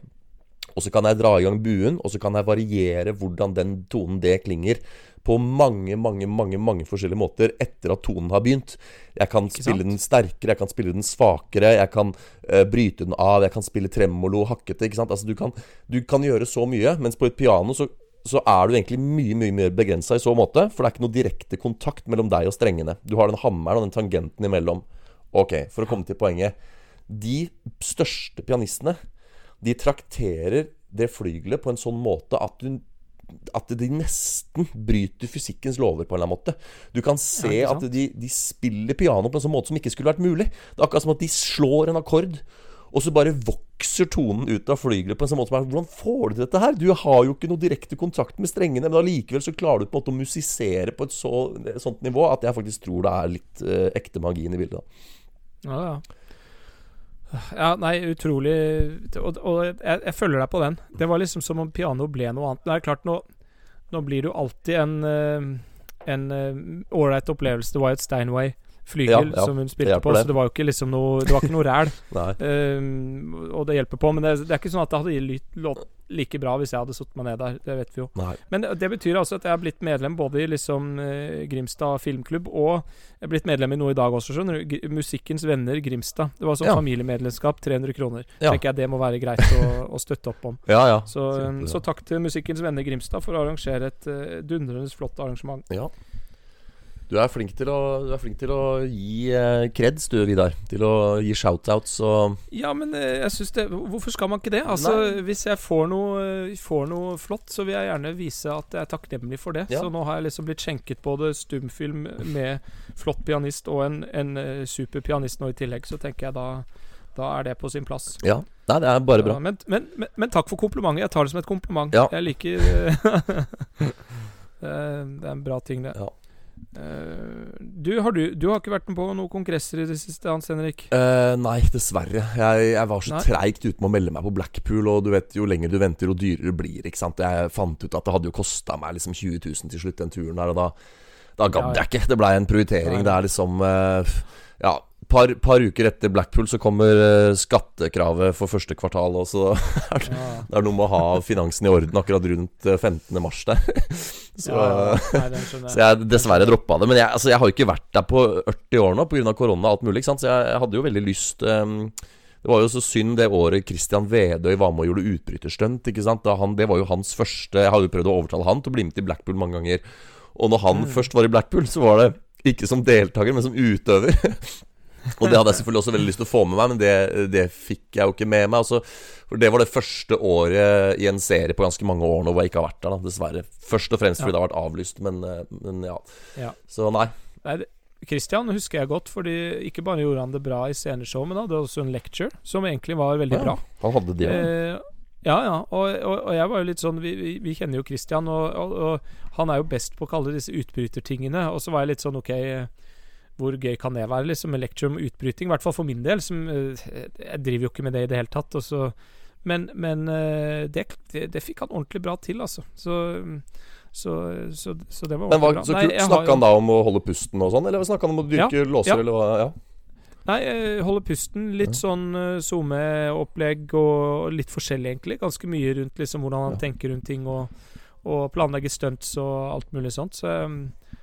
Og så kan jeg dra i gang buen, og så kan jeg variere hvordan den tonen D klinger på mange, mange, mange mange forskjellige måter etter at tonen har begynt. Jeg kan spille den sterkere, jeg kan spille den svakere, jeg kan uh, bryte den av, jeg kan spille tremolo, hakkete. ikke sant? Altså du kan, du kan gjøre så mye, mens på et piano så, så er du egentlig mye mye mer begrensa i så måte. For det er ikke noe direkte kontakt mellom deg og strengene. Du har den hammeren og den tangenten imellom. Ok, for å komme til poenget. De største pianistene, de trakterer det flygelet på en sånn måte at du at de nesten bryter fysikkens lover på en eller annen måte. Du kan se at de, de, spiller piano på en sånn måte som ikke skulle vært mulig. Det er akkurat som at de slår en akkord, og så bare vokser tonen ut av flygelet på en sånn måte som er Hvordan får du til dette her? Du har jo ikke noe direkte kontakt med strengene, men allikevel så klarer du på en måte å musisere på et så, sånt nivå at jeg faktisk tror det er litt eh, ekte magien i bildet. Ja, ja. Ja, nei, utrolig Og, og jeg, jeg, følger deg på den. Det var liksom som om piano ble noe annet. Det er klart, nå, nå blir det jo alltid en eh, En ålreit uh, opplevelse. Jo et Steinway flygel som hun spilte på, det. så det var jo ikke liksom noe Det var ikke noe ræl. um, og det hjelper på. Men det, det, er ikke sånn at det hadde låt like bra hvis jeg hadde satt meg ned der. Det vet vi jo. Nei. Men det betyr altså at jeg har blitt medlem både i liksom uh, Grimstad filmklubb og jeg er blitt medlem i noe i dag også, skjønner du. Musikkens Venner Grimstad. Det var sånn ja. familiemedlemskap, 300 kroner. Ja. Tenker jeg det må være greit å, å støtte opp om. ja, ja. Så, så, takk til Musikkens Venner Grimstad for å arrangere et uh, dundrende flott arrangement. Ja. Du er flink til å, flink til å gi eh, creds, du, Vidar. Til å gi shoutouts og Ja, men eh, jeg synes det Hvorfor skal man ikke det? Altså, Nei. Hvis jeg får noe, får noe, flott, så vil jeg gjerne vise at jeg er takknemlig for det. Ja. Så nå har jeg liksom blitt skjenket både stumfilm med flott pianist og en, en uh, super pianist nå i tillegg, så tenker jeg da da er det på sin plass. Ja, Nei, det er bare bra. Ja, men, men, men, men, takk for komplimentet. Jeg tar det som et kompliment. Ja. Jeg liker Det er en bra ting, det. Ja. Uh, du, har du, du, har ikke vært med på noen kongresser i det siste, Hans Henrik? Uh, nei, dessverre. Jeg, jeg var så treigt ute med å melde meg på Blackpool. Og du vet, jo lenger du venter, jo dyrere blir ikke sant? Jeg fant ut at det hadde jo kosta meg liksom 20 000 til slutt, den turen der. Og da, da gadd jeg ikke. Det blei en prioritering. Nei. Det er liksom uh, Ja, par, par, uker etter Blackpool så kommer uh, skattekravet for første kvartal. Og så er det, ja. det, er noe med å ha finansen i orden akkurat rundt 15. Eh, mars der. så, ja, nei, så, jeg dessverre droppa det. Men jeg, altså, jeg har jo ikke vært der på 40 år nå pga. korona og alt mulig. Så jeg, jeg, hadde jo veldig lyst um, det var jo så synd det året Christian Vedøy var med og gjorde utbryterstunt. Ikke sant? Han, det var jo hans første Jeg hadde jo prøvd å overtale han til å bli med til Blackpool mange ganger. Og når han mm. først var i Blackpool, så var det ikke som deltaker, men som utøver. Og det hadde jeg selvfølgelig også veldig lyst til å få med meg, men det, det fikk jeg jo ikke med meg. Altså, for det var det første året i en serie på ganske mange år nå hvor jeg ikke har vært der, da, dessverre. Først og fremst fordi ja. det har vært avlyst, men, eh, men ja. ja. Så nei. nei Christian husker jeg godt, fordi ikke bare gjorde han det bra i sceneshow, men han hadde også en lecture som egentlig var veldig ja, bra. Han hadde det eh, ja, ja. Og, og, og, jeg var jo litt sånn Vi, vi, vi kjenner jo Christian, og, og, han er jo best på å kalle disse utbrytertingene. Og så var jeg litt sånn OK hvor gøy kan det være, liksom, med lecture om utbryting? I hvert fall for min del. Som, eh, jeg driver jo ikke med det i det hele tatt. Så, men, men eh, det, det, det, fikk han ordentlig bra til, altså. Så, så, så, så det var men hva, bra. Så kult. Snakka han da om å holde pusten og sånn, eller snakka han om å dyrke ja, låser, ja. eller hva? Ja. Nei, holde pusten. Litt sånn SoMe-opplegg og litt forskjellig, egentlig. Ganske mye rundt liksom hvordan han tenker rundt ting og, og planlegger stunts og alt mulig sånt. Så jeg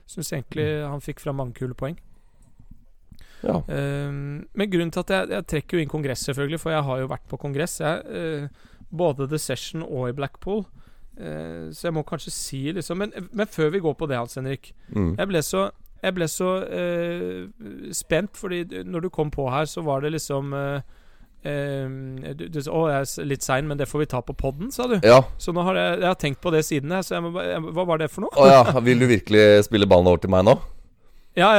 syns egentlig han fikk fram mange kule poeng. Ja. Um, men grunnen til at jeg, jeg trekker jo inn kongress, selvfølgelig, for jeg har jo vært på kongress. Jeg, uh, både The Session og i Blackpool. Uh, så jeg må kanskje si liksom men, men før vi går på det, Hans Henrik. Mm. Jeg ble så, jeg ble så uh, spent, fordi når du kom på her, så var det liksom du, du 'Å, jeg er litt sein, men det får vi ta på poden', sa du. ja. Så nå har jeg, jeg har tenkt på det siden. her, Så jeg må, hva var det for noe? Å ja. Vil du virkelig spille ballen over til meg nå? Ja,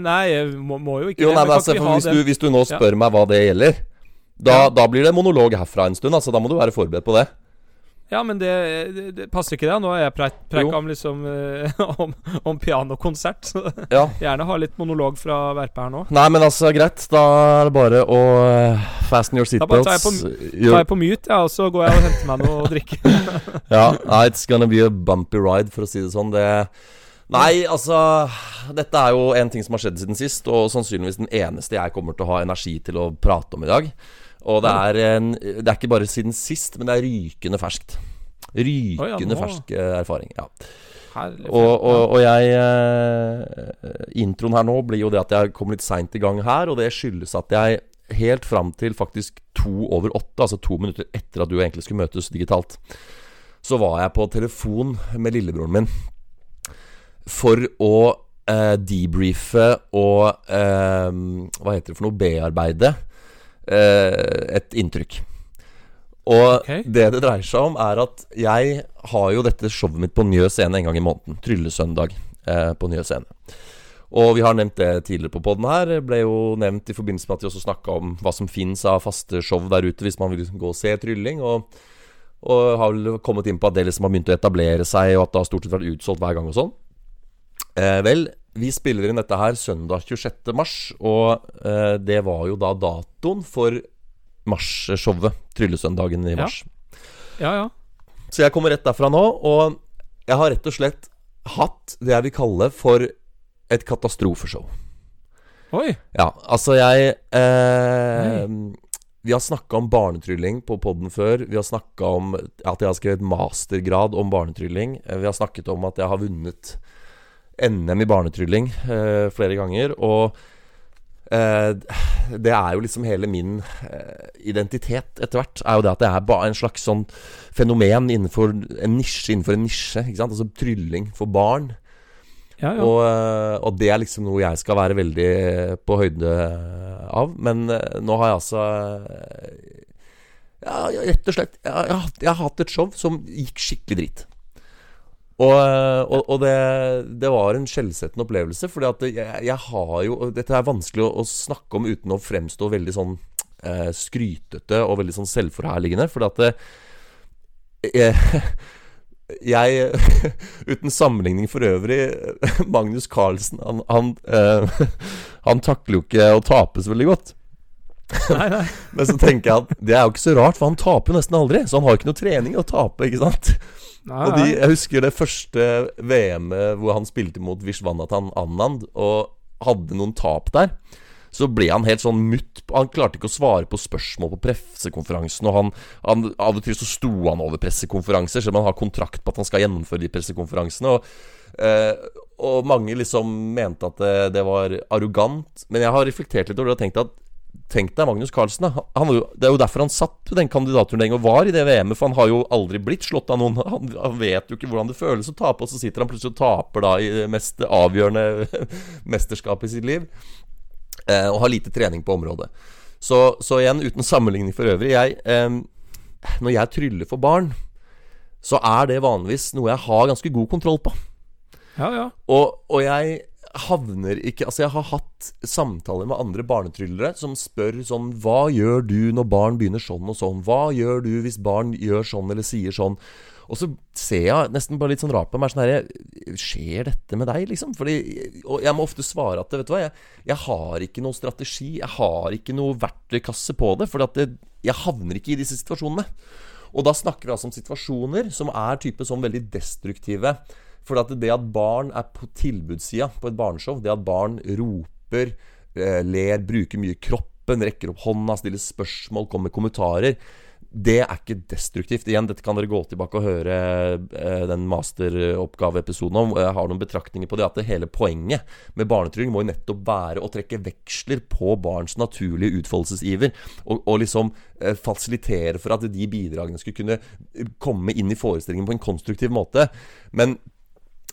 nei, jeg må, må jo ikke Jo, nei, men men altså, for hvis, du, hvis du nå Ja. spør meg hva det gjelder, da, Ja. da blir det monolog herfra en stund. Altså, da må du være forberedt på det. Ja, men det, det, passer ikke det. Nå har jeg preika om liksom eh, om, om pianokonsert. Så Ja. gjerne ha litt monolog fra Verpe her nå. Nei, men altså, greit. Da er det bare å eh, fasten your seatbelts. Da tar jeg på, Tar jeg på mute, ja, og så går jeg og henter meg noe å drikke. Ja, it's gonna be a bumpy ride, for å si det sånn. Det Nei, altså Dette er jo en ting som har skjedd siden sist, og sannsynligvis den eneste jeg kommer til å ha energi til å prate om i dag. Og det er, en, det er ikke bare siden sist, men det er rykende ferskt. Rykende nå- fersk eh, erfaring. Ja. Herlig. Og, og, og jeg eh, Introen her nå blir jo det at jeg kom litt seint i gang her, og det skyldes at jeg helt fram til faktisk to over åtte, altså to minutter etter at du egentlig skulle møtes digitalt, så var jeg på telefon med lillebroren min for å eh, debrife og eh, Hva heter det for noe? Bearbeide eh, et inntrykk. Og okay. det det dreier seg om, er at jeg har jo dette showet mitt på Njø scene en gang i måneden. Tryllesøndag eh, på Njø scene. Og vi har nevnt det tidligere på poden her. Ble jo nevnt i forbindelse med at vi også snakka om hva som fins av faste show der ute hvis man vil gå og se trylling. Og, og har vel kommet inn på at det liksom har begynt å etablere seg, og at det har stort sett vært utsolgt hver gang og sånn. Eh, vel, vi spiller inn dette her søndag 26. mars, og eh, det var jo da datoen for marsshowet. Tryllesøndagen i mars. Ja, ja. Så jeg kommer rett derfra nå, og jeg har rett og slett hatt det jeg vil kalle for et katastrofeshow. Oi. Ja, altså jeg eh, Vi har snakka om barnetrylling på poden før. Vi har snakka om at jeg har skrevet mastergrad om barnetrylling. Eh, Vi har snakket om at jeg har vunnet NM i barnetrylling eh, flere ganger. Og eh, det er jo liksom hele min eh, identitet etter hvert. Er jo det at det er en slags sånn fenomen innenfor en nisje innenfor en nisje. Ikke sant? Altså trylling for barn. Ja, ja. Og, eh, og det er liksom noe jeg skal være veldig på høyde av. Men eh, nå har jeg altså eh, Ja, rett og slett jeg, jeg, jeg har hatt et show som gikk skikkelig dritt. Og, eh, og, og det, det var en skjellsettende opplevelse, fordi at jeg, jeg har jo Dette er vanskelig å, å snakke om uten å fremstå veldig sånn eh, skrytete og veldig sånn selvforherligende, fordi at det, jeg, jeg Uten sammenligning for øvrig Magnus Carlsen Han, han, eh, han takler jo ikke å tape så veldig godt. Nei, nei. Men så tenker jeg at det er jo ikke så rart, for han taper jo nesten aldri. Så han har jo ikke noe trening å tape, ikke sant. Nei, Og de, jeg husker det første VM-et hvor han spilte mot Vishwanathan Anand og hadde noen tap der. Så ble han helt sånn mutt. Han klarte ikke å svare på spørsmål på pressekonferansen. Og han, han, av og til så sto han over pressekonferanser, selv om han har kontrakt på at han skal gjennomføre de pressekonferansene. Og, eh, og mange liksom mente at det, det var arrogant. Men jeg har reflektert litt over det og tenkt at Tenk deg Magnus Carlsen. Han, det er jo derfor han satt ved den kandidatturneringen og var i det VM-et. For han har jo aldri blitt slått av noen. Han, han vet jo ikke hvordan det føles å tape, og så sitter han plutselig og taper da i det mest avgjørende mesterskapet i sitt liv. Eh, og har lite trening på området. Så, så igjen, uten sammenligning for øvrig jeg, eh, Når jeg tryller for barn, så er det vanligvis noe jeg har ganske god kontroll på. Ja, ja. Og, og jeg havner ikke Altså, jeg har hatt samtaler med andre barnetryllere som spør sånn Hva gjør du når barn begynner sånn og sånn? Hva gjør du hvis barn gjør sånn eller sier sånn? Og så ser jeg nesten bare litt sånn rart på meg sånn herre Skjer dette med deg, liksom? Fordi Og jeg må ofte svare at vet du hva, jeg, jeg har ikke noen strategi. Jeg har ikke noe verktøykasse på det. For jeg havner ikke i disse situasjonene. Og da snakker vi altså om situasjoner som er type sånn veldig destruktive. For at det at barn er på tilbudssida på et barneshow, det at barn roper eh, ler, bruker mye kroppen, rekker opp hånda, stiller spørsmål, kommer med kommentarer. Det er ikke destruktivt. Igjen, dette kan dere gå tilbake og høre eh, den masteroppgaveepisoden om. Jeg har noen betraktninger på det. At det hele poenget med barnetrygd må jo nettopp være å trekke veksler på barns naturlige utfoldelsesiver. Og, og liksom eh, fasilitere for at de bidragene skulle kunne komme inn i forestillingen på en konstruktiv måte. Men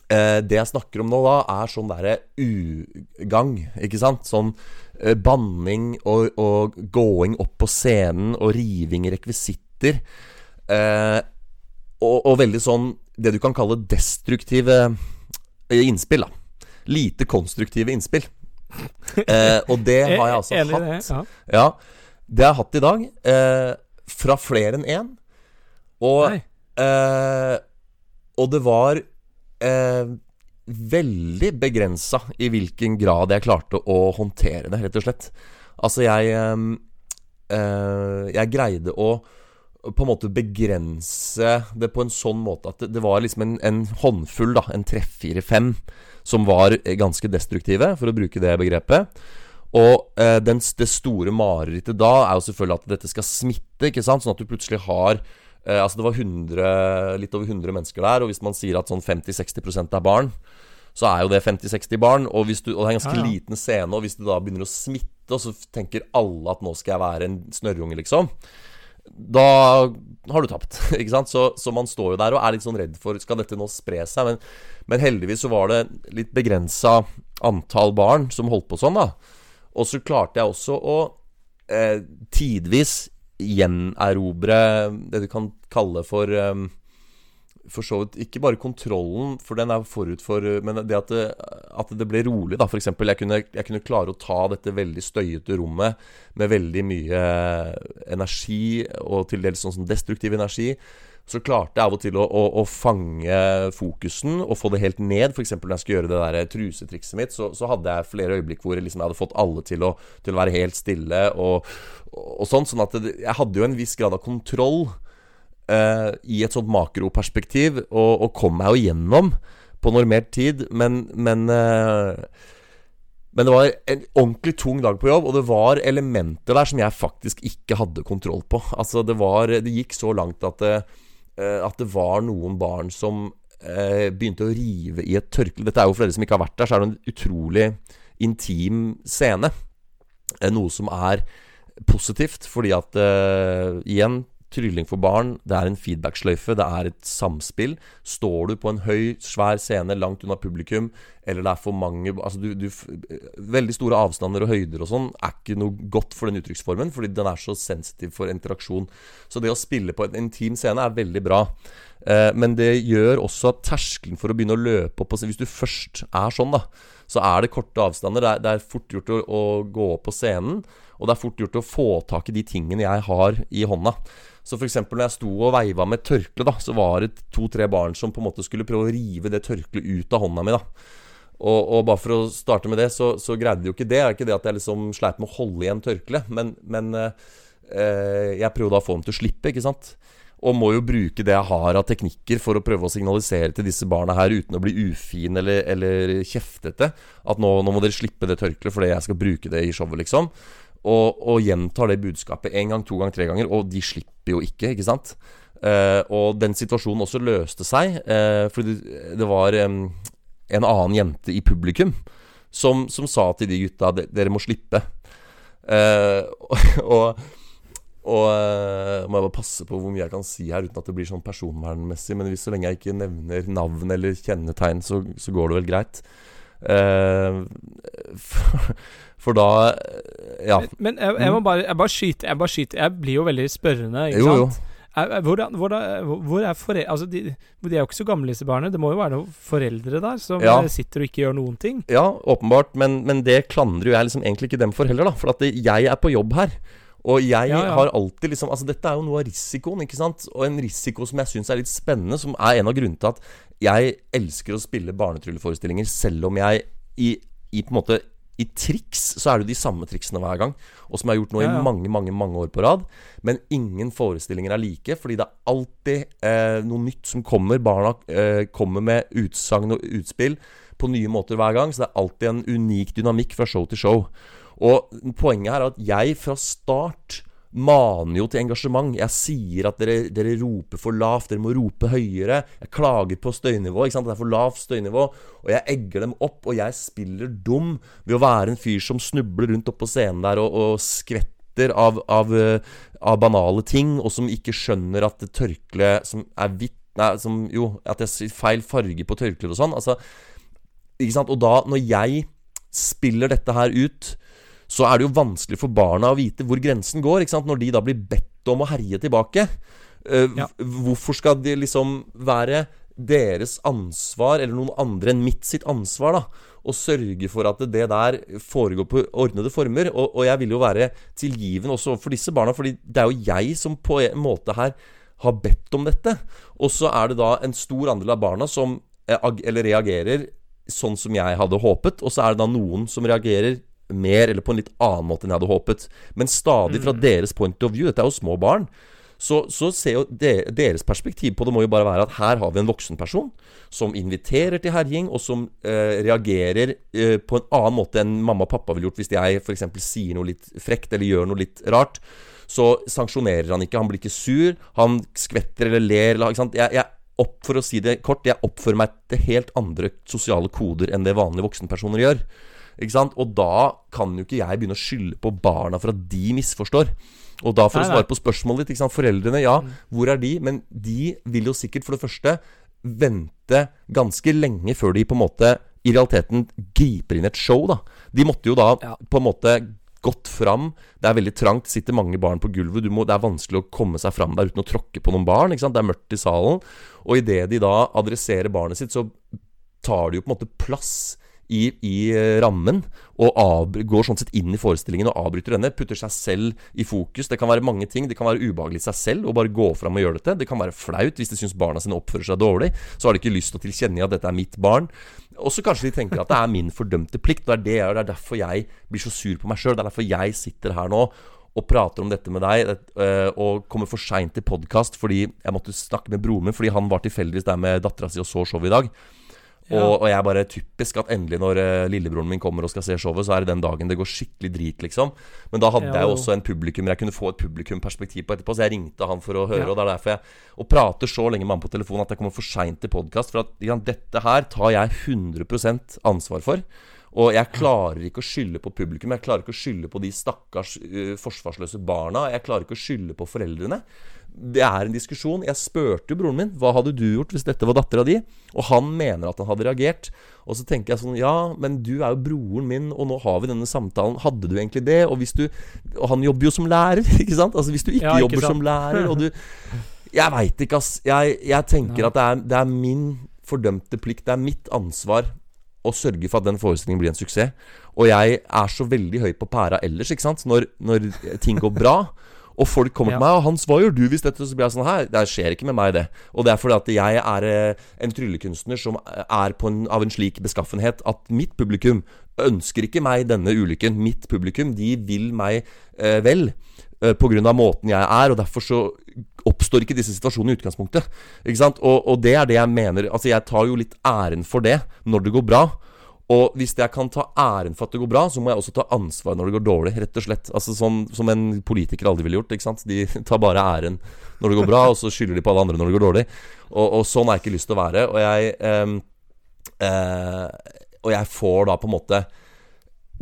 det jeg snakker om nå, da, er sånn derre ugagn, ikke sant? Sånn eh, banning og, og, gåing opp på scenen og riving i rekvisitter. Eh, og, og, veldig sånn det du kan kalle destruktive eh, innspill, da. Lite konstruktive innspill. Eh, og det har jeg altså hatt. det, ja. Det har jeg hatt i dag. Eh, fra flere enn én. Og, eh, og det var eh, veldig begrensa i hvilken grad jeg klarte å håndtere det, rett og slett. Altså, jeg eh, eh, Jeg greide å på en måte begrense det på en sånn måte at det, det var liksom en, en håndfull, da, en treff, fire, fem, som var ganske destruktive, for å bruke det begrepet. Og eh, den, det store marerittet da er jo selvfølgelig at dette skal smitte, ikke sant? Sånn at du plutselig har eh, Altså det var 100, litt over 100 mennesker der, og hvis man sier at sånn 50-60% er barn, så er jo det 50-60 barn, og, hvis du, og det er en ganske Ja, ja. liten scene, og hvis det da begynner å smitte, og så tenker alle at nå skal jeg være en snørrunge, liksom, da har du tapt. ikke sant? Så, så man står jo der og er litt sånn redd for Skal dette nå spre seg? Men, men heldigvis så var det litt begrensa antall barn som holdt på sånn, da. Og så klarte jeg også å eh, tidvis gjenerobre det du kan kalle for um, For så vidt ikke bare kontrollen, for den er forut for Men det at det, at det ble rolig, da. F.eks. Jeg, kunne- jeg kunne klare å ta dette veldig støyete rommet med veldig mye energi, og til dels sånn destruktiv energi. Så klarte jeg av og til å, å, å fange fokusen og få det helt ned. F.eks. når jeg skulle gjøre det der trusetrikset mitt, så, så hadde jeg flere øyeblikk hvor liksom jeg hadde fått alle til å, til å være helt stille og, og sånn. Sånn at det, jeg hadde jo en viss grad av kontroll eh, i et sånt makroperspektiv, og, og kom meg jo gjennom på normert tid. Men, men eh, men det var en ordentlig tung dag på jobb, og det var elementer der som jeg faktisk ikke hadde kontroll på. Altså, det var Det gikk så langt at det, eh, at det var noen barn som eh, begynte å rive i et tørkle. Dette er jo for dere som ikke har vært der, så er det en utrolig intim scene. Eh, Noe som er positivt, fordi at eh, igjen Trylling for barn, det er en feedback-sløyfe, det er et samspill. Står du på en høy, svær scene langt unna publikum, eller det er for mange Altså du, du Veldig store avstander og høyder og sånn er ikke noe godt for den uttrykksformen, fordi den er så sensitiv for interaksjon. Så det å spille på en intim scene er veldig bra. Eh, men det gjør også at terskelen for å begynne å løpe opp Hvis du først er sånn, da, så er det korte avstander. Det er, det er fort gjort å, å gå opp på scenen, og det er fort gjort å få tak i de tingene jeg har i hånda. Så f.eks. når jeg sto og veiva med tørkle, da, så var det to-tre barn som på en måte skulle prøve å rive det tørkleet ut av hånda mi. da og, og bare for å starte med det, så, så greide de jo ikke det. Det er ikke det at jeg liksom sleit med å holde igjen tørkleet, men, men eh, jeg prøvde da å få dem til å slippe, ikke sant. Og må jo bruke det jeg har av teknikker for å prøve å signalisere til disse barna her uten å bli ufin eller, eller kjeftete. At nå, nå må dere slippe det tørkleet fordi jeg skal bruke det i showet, liksom. Og, og gjentar det budskapet én gang, to gang, tre ganger, og de slipper jo ikke, ikke sant. Eh, og den situasjonen også løste seg, eh, fordi det, var em, en annen jente i publikum som, som sa til de gutta Dere må slippe. Eh, og og eh, må jeg bare passe på hvor mye jeg kan si her uten at det blir sånn personvernmessig. Men hvis så lenge jeg ikke nevner navn eller kjennetegn, så, så går det vel greit. Eh, for, for da eh, Ja. Men jeg, jeg må bare, jeg bare skyte Jeg bare skyter Jeg blir jo veldig spørrende, ikke Jo, sant? Jo. Hvor, hvordan, hvordan, hvor er foreldre Altså, de, de er jo ikke så gamle, disse barna. Det må jo være noen foreldre der som Ja. eh, sitter og ikke gjør noen ting. Ja, åpenbart, men, men det klandrer jo jeg liksom egentlig ikke dem for heller, da. For at jeg er på jobb her. Og jeg Ja, ja. har alltid liksom Altså, dette er jo noe av risikoen, ikke sant? Og en risiko som jeg syns er litt spennende, som er en av grunnene til at jeg elsker å spille barnetrylleforestillinger, selv om jeg i, i på en måte i triks så er det jo de samme triksene hver gang, og som jeg har gjort nå Ja, ja. i mange, mange mange år på rad. Men ingen forestillinger er like, fordi det er alltid eh, noe nytt som kommer. Barna eh, kommer med utsagn og utspill på nye måter hver gang, så det er alltid en unik dynamikk fra show til show. Og poenget her er at jeg fra start maner jo til engasjement. Jeg sier at dere, dere, roper for lavt, dere må rope høyere. Jeg klager på støynivå. ikke sant? Det er for lavt støynivå. Og jeg egger dem opp, og jeg spiller dum ved å være en fyr som snubler rundt oppå scenen der og, og skvetter av, av, av, banale ting, og som ikke skjønner at tørkleet som er hvitt Nei, som jo At jeg sier feil farge på tørkleet og sånn. Altså, ikke sant? Og da, når jeg spiller dette her ut så er det jo vanskelig for barna å vite hvor grensen går. ikke sant? Når de da blir bedt om å herje tilbake. Uh, ja. Hvorfor skal det liksom være deres ansvar, eller noen andre enn mitt sitt ansvar, da, å sørge for at det der foregår på ordnede former? Og, og jeg vil jo være tilgiven også overfor disse barna, fordi det er jo jeg som på en måte her har bedt om dette. Og så er det da en stor andel av barna som eh, eller reagerer sånn som jeg hadde håpet, og så er det da noen som reagerer mer eller på en litt annen måte enn jeg hadde håpet. Men stadig fra mm. deres point of view. Dette er jo små barn. Så, så ser jo deres perspektiv på det må jo bare være at her har vi en voksen person som inviterer til herjing, og som eh, reagerer eh, på en annen måte enn mamma og pappa ville gjort hvis jeg f.eks. sier noe litt frekt eller gjør noe litt rart. Så sanksjonerer han ikke, han blir ikke sur, han skvetter eller ler. Eller, ikke sant? Jeg, jeg opp, for å si det kort, jeg oppfører meg til helt andre sosiale koder enn det vanlige voksenpersoner gjør. Og da kan jo ikke jeg begynne å skylde på barna for at de misforstår. Og da for å svare på spørsmålet ditt? Foreldrene, ja, mm. hvor er de? Men de vil jo sikkert for det første vente ganske lenge før de på en måte i realiteten griper inn et show, da. De måtte jo da ja. på en måte gått fram. Det er veldig trangt, sitter mange barn på gulvet. Må, det er vanskelig å komme seg fram der uten å tråkke på noen barn. Det er mørkt i salen. Og idet de da adresserer barnet sitt, så tar de jo på en måte plass i, i eh, rammen og går sånn sett inn i forestillingen og avbryter denne. Putter seg selv i fokus. Det kan være mange ting. Det kan være ubehagelig i seg selv å bare gå fram og gjøre dette. Det kan være flaut hvis de syns barna sine oppfører seg dårlig. Så har de ikke lyst til å tilkjenne at dette er mitt barn. Og så kanskje de tenker at det er min fordømte plikt. Og det er, det, og det er derfor jeg blir så sur på meg sjøl. Det er derfor jeg sitter her nå og prater om dette med deg, eh, og kommer for seint til podkast fordi jeg måtte snakke med broren min fordi han var tilfeldigvis der med dattera si og så showet i dag. Ja. Og, og, jeg bare typisk at endelig når uh, lillebroren min kommer og skal se showet, så er det den dagen det går skikkelig drit, liksom. Men da hadde ja, jeg også en publikum jeg kunne få et publikumperspektiv på etterpå, så jeg ringte han for å høre. Ja. Og det er derfor jeg Og prater så lenge med han på telefonen at jeg kommer for seint til podkast. For at ja, dette her tar jeg 100 ansvar for. Og jeg klarer ikke å skylde på publikum. Jeg klarer ikke å skylde på de stakkars uh, forsvarsløse barna. Jeg klarer ikke å skylde på foreldrene det er en diskusjon. Jeg spurte jo broren min hva hadde du gjort hvis dette var dattera di, og han mener at han hadde reagert. Og så tenker jeg sånn Ja, men du er jo broren min, og nå har vi denne samtalen. Hadde du egentlig det? Og hvis du Og han jobber jo som lærer, ikke sant? Altså hvis du ikke, ja, ikke jobber sant? som lærer, og du Jeg veit ikke, ass. Jeg, jeg tenker ja. at det er, det er min fordømte plikt. Det er mitt ansvar å sørge for at den forestillingen blir en suksess. Og jeg er så veldig høy på pæra ellers, ikke sant. Når, når ting går bra. Og folk kommer ja. til meg og 'Hans, hva gjør du hvis dette?' Så blir jeg sånn Her, det skjer ikke med meg, det. Og det er fordi at jeg er eh, en tryllekunstner som er en, av en slik beskaffenhet at mitt publikum ønsker ikke meg denne ulykken. Mitt publikum, de vil meg eh, vel. Eh, Pga. måten jeg er, og derfor så oppstår ikke disse situasjonene i utgangspunktet. Ikke sant? Og, og det er det jeg mener. Altså, jeg tar jo litt æren for det når det går bra. Og hvis jeg kan ta æren for at det går bra, så må jeg også ta ansvar når det går dårlig. Rett og slett. Altså sånn Som en politiker aldri ville gjort. ikke sant? De tar bare æren når det går bra, og så skylder de på alle andre når det går dårlig. Og, og sånn har jeg ikke lyst til å være. Og jeg, eh, eh, og jeg får da på en måte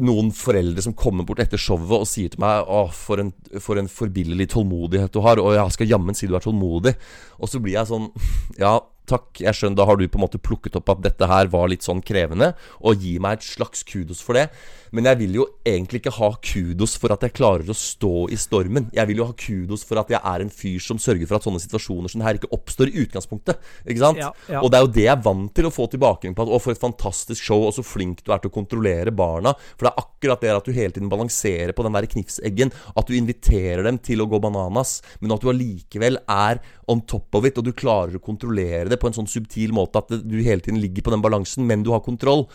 noen foreldre som kommer bort etter showet og sier til meg 'Å, for en, for en forbilledlig tålmodighet du har', og jeg skal jammen si du er tålmodig. Og så blir jeg sånn Ja, takk, jeg skjønner, da har du på en måte plukket opp at dette her var litt sånn krevende, og gi meg et slags kudos for det. Men jeg vil jo egentlig ikke ha kudos for at jeg klarer å stå i stormen. Jeg vil jo ha kudos for at jeg er en fyr som sørger for at sånne situasjoner som det her ikke oppstår i utgangspunktet. Ikke sant? Ja, ja. Og det er jo det jeg er vant til å få tilbakemelding på. At, å, for et fantastisk show, og så flink du er til å kontrollere barna. For det er akkurat det at du hele tiden balanserer på den der knivseggen. At du inviterer dem til å gå bananas, men at du allikevel er on top of it, og du klarer å kontrollere det på en sånn subtil måte at du hele tiden ligger på den balansen, men du har kontroll.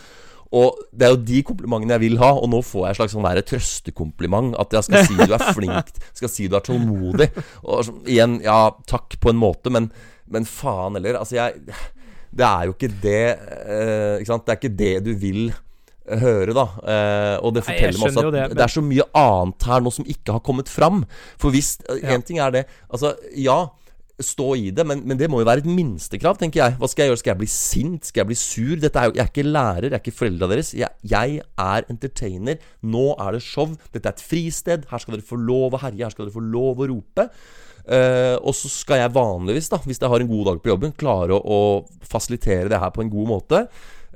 Og det er jo de komplimentene jeg vil ha, og nå får jeg et slags sånn der trøstekompliment. At jeg skal si du er flink, skal si du er tålmodig. Og så, igjen, ja, takk på en måte, men, men faen heller. Altså, jeg Det er jo ikke det eh, ikke sant? Det er ikke det du vil høre, da. Eh, og det forteller meg også at det, det, det, er så mye annet her nå som ikke har kommet fram. For hvis Én Ja. ting er det Altså, ja. Stå i det, men, men det må jo være et minstekrav, tenker jeg. Hva skal jeg gjøre? Skal jeg bli sint? Skal jeg bli sur? Dette er jo, jeg er ikke lærer, jeg er ikke foreldra deres. Jeg, jeg er entertainer. Nå er det show. Dette er et fristed. Her skal dere få lov å herje. Her skal dere få lov å rope. Uh, og så skal jeg vanligvis, da hvis jeg har en god dag på jobben, klare å, å fasilitere det her på en god måte.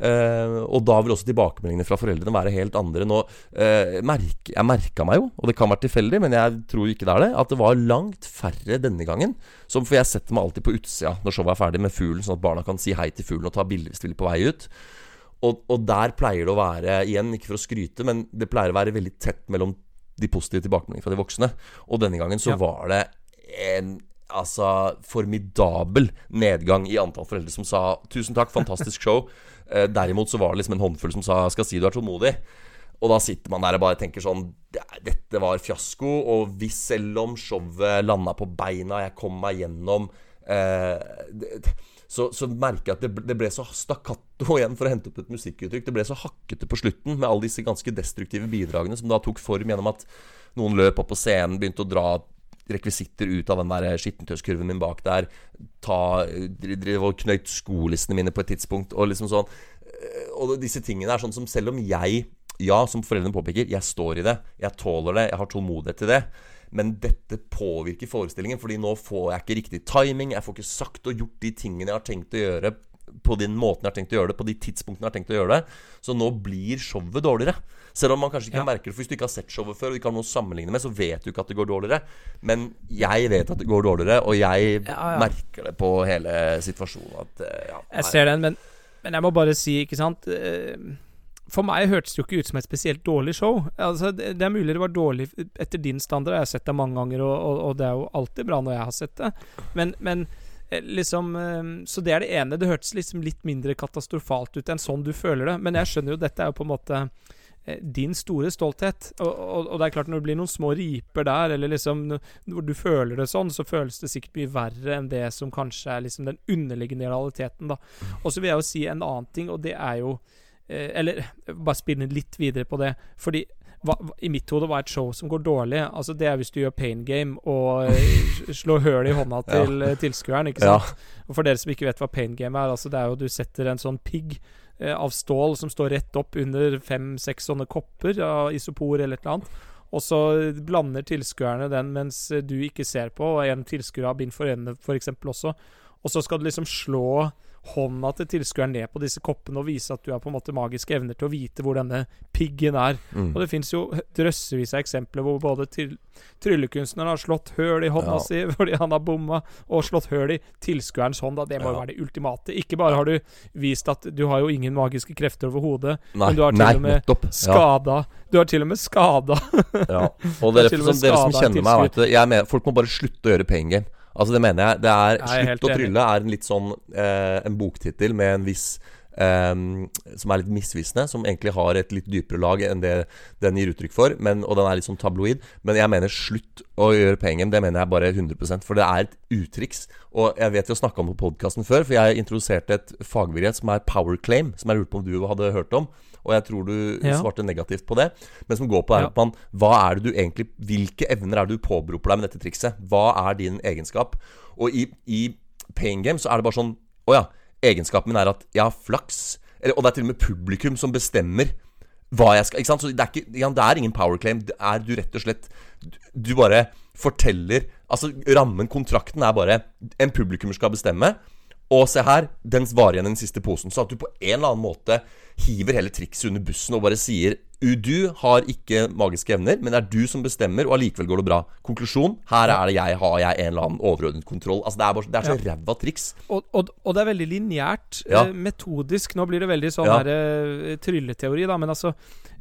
Eh, og da vil også tilbakemeldingene fra foreldrene være helt andre. Nå, eh, jeg merka meg jo, og det kan være tilfeldig, men jeg tror ikke det er det, at det var langt færre denne gangen. Som, for jeg setter meg alltid på utsida når showet er ferdig med fuglen, sånn at barna kan si hei til fuglen og ta bilde hvis de vil på vei ut. Og, og der pleier det å være, igjen ikke for å skryte, men det pleier å være veldig tett mellom de positive tilbakemeldingene fra de voksne. Og denne gangen så Ja. var det en altså formidabel nedgang i antall foreldre som sa 'tusen takk, fantastisk show'. Eh, derimot så var det liksom en håndfull som sa 'skal si du er tålmodig'. Og da sitter man der og bare tenker sånn Dette var fiasko. Og hvis selv om showet landa på beina, jeg kom meg gjennom eh, så, så merker jeg at det, ble- det ble så stakkato igjen, for å hente opp et musikkuttrykk. Det ble så hakkete på slutten med alle disse ganske destruktive bidragene som da tok form gjennom at noen løp opp på scenen, begynte å dra rekvisitter ut av den der skittentøyskurven min bak der. Ta, drive og knøyt skolissene mine på et tidspunkt. Og liksom sånn Eh, Og disse tingene er sånn som selv om jeg, ja, som foreldrene påpeker, jeg står i det, jeg tåler det, jeg har tålmodighet til det. Men dette påvirker forestillingen, fordi nå får jeg ikke riktig timing. Jeg får ikke sagt og gjort de tingene jeg har tenkt å gjøre på den måten jeg har tenkt å gjøre det, på de tidspunktene jeg har tenkt å gjøre det. Så nå blir showet dårligere. Selv om man kanskje ikke Ja. merker det, for hvis du ikke har sett showet før, og ikke har noe å sammenligne med, så vet du ikke at det går dårligere. Men jeg vet at det går dårligere, og jeg Ja, ja. merker det på hele situasjonen at eh, ja, Jeg ser den, men, men jeg må bare si, ikke sant eh, For meg hørtes det jo ikke ut som et spesielt dårlig show. Altså, det, det er mulig det var dårlig etter din standard. Jeg har sett det mange ganger, og, og, og det er jo alltid bra når jeg har sett det. Men, men liksom eh, Så det er det ene. Det hørtes liksom litt mindre katastrofalt ut enn sånn du føler det. Men jeg skjønner jo dette er jo på en måte eh, din store stolthet. Og, og, og det er klart, når det blir noen små riper der, eller liksom hvor du føler det sånn, så føles det sikkert mye verre enn det som kanskje er liksom den underliggende realiteten, da. Og så vil jeg jo si en annen ting, og det er jo eh, Eller bare spinne litt videre på det. Fordi hva, i mitt hode, hva er et show som går dårlig? Altså Det er hvis du gjør pain game og eh, slår høl i hånda til ja. tilskueren. Ikke Ja. Og for dere som ikke vet hva pain game er, altså det er jo du setter en sånn pigg eh, av stål som står rett opp under fem-seks sånne kopper av isopor eller et eller annet. Og så blander tilskuerne den mens eh, du ikke ser på, og en tilskuer har bind for øynene f.eks. også. Og så skal du liksom slå hånda til tilskueren ned på disse koppene og vise at du har på en måte magiske evner til å vite hvor denne piggen er. Mm. Og det fins jo drøssevis av eksempler hvor både til, tryllekunstneren har slått høl i hånda Ja. si fordi han har bomma, og slått høl i tilskuerens hånd. Da. Det må jo Ja. være det ultimate. Ikke bare har du vist at du har jo ingen magiske krefter over hodet, men du har til nei, og med nettopp. Ja. skada Du har til og med skada Ja. Og er dere, som, dere som kjenner meg, vet det, folk må bare slutte å gjøre pain game. Altså Det mener jeg. Det er Jeg er Slutt å trylle er en litt sånn eh, En boktittel med en viss Um, Som er litt misvisende. Som egentlig har et litt dypere lag enn det den gir uttrykk for. Men, og den er litt sånn tabloid. Men jeg mener slutt å gjøre pengen. Det mener jeg bare 100% For det er et uttriks. Og jeg vet vi har snakka om på podkasten før, for jeg introduserte et fagbegrep som er power claim. Som jeg lurte på om du hadde hørt om. Og jeg tror du Ja. svarte negativt på det. Men som går på er Ja. at man Hva er det du egentlig Hvilke evner er det du påberoper deg med dette trikset? Hva er din egenskap? Og i, i pain game så er det bare sånn Å ja, egenskapen min er at jeg har flaks. Eller, og det er til og med publikum som bestemmer hva jeg skal Ikke sant? Så det er, ikke, ja, det er ingen power claim. Det er du rett og slett Du, du bare forteller Altså rammen, kontrakten, er bare En publikummer skal bestemme. Og se her, den varer igjen den siste posen. Så at du på en eller annen måte hiver hele trikset under bussen og bare sier «U, Du har ikke magiske evner, men det er du som bestemmer, og allikevel går det bra. Konklusjon her er det jeg har jeg en eller annen overordnet kontroll. Altså Det er, bare, det er så ræva triks. og, og, og det er veldig lineært. Ja. Eh, metodisk. Nå blir det veldig sånn Ja. her, eh, trylleteori, da, men altså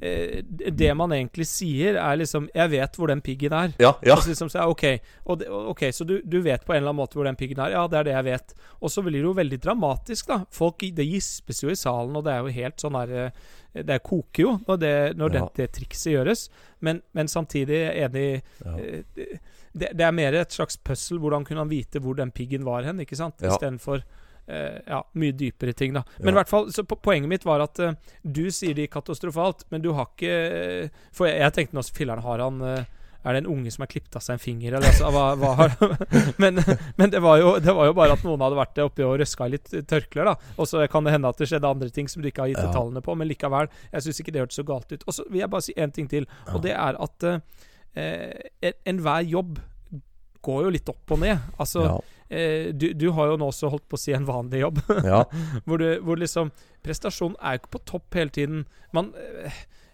eh, Det man egentlig sier, er liksom Jeg vet hvor den piggen er. Ja, ja. Altså liksom, så, ja, ok, og det, ok, så du, du vet på en eller annen måte hvor den piggen er? Ja, det er det jeg vet. Og så blir det jo veldig dramatisk, da. Folk, Det gispes jo i salen, og det er jo helt sånn her Det koker jo når det, når Ja. det, trikset gjøres. Men, men samtidig er enig Ja. eh, det, det er mer et slags puzzle. Hvordan kunne han vite hvor den piggen var hen, ikke sant? Istedenfor eh, ja, mye dypere ting, da. Men i Ja. hvert fall, så po poenget mitt var at uh, du sier det katastrofalt, men du har ikke For jeg, jeg tenkte nå Filler'n, har han er det en unge som har klippet av seg en finger, eller altså, hva, hva har Men, men det, var jo, det var jo bare at noen hadde vært oppi og røska i litt tørklær, da. Og så kan det hende at det skjedde andre ting som du ikke har gitt Ja. detaljene på, men likevel. Jeg syns ikke det hørtes så galt ut. Og så vil jeg bare si én ting til, Ja. og det er at eh, enhver jobb går jo litt opp og ned. Altså, Ja. eh, du, du har jo nå også holdt på å si en vanlig jobb. ja. hvor, du, hvor liksom Prestasjonen er jo ikke på topp hele tiden. Man eh,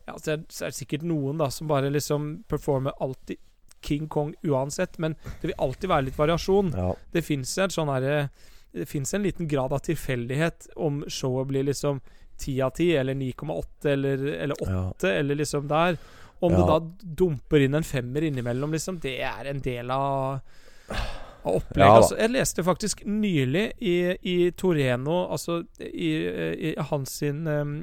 Ja, så er, så er det sikkert noen da som bare liksom performer alltid King Kong uansett, men det vil alltid være litt variasjon. ja. Det fins sånn en liten grad av tilfeldighet om showet blir liksom 10 av 10, eller 9,8, eller, eller 8, Ja. eller liksom der. Om det da dumper inn en femmer innimellom, liksom, det er en del av av opplegget. Ja altså, jeg leste faktisk nylig i, i Toreno, altså i, i hans sin, um,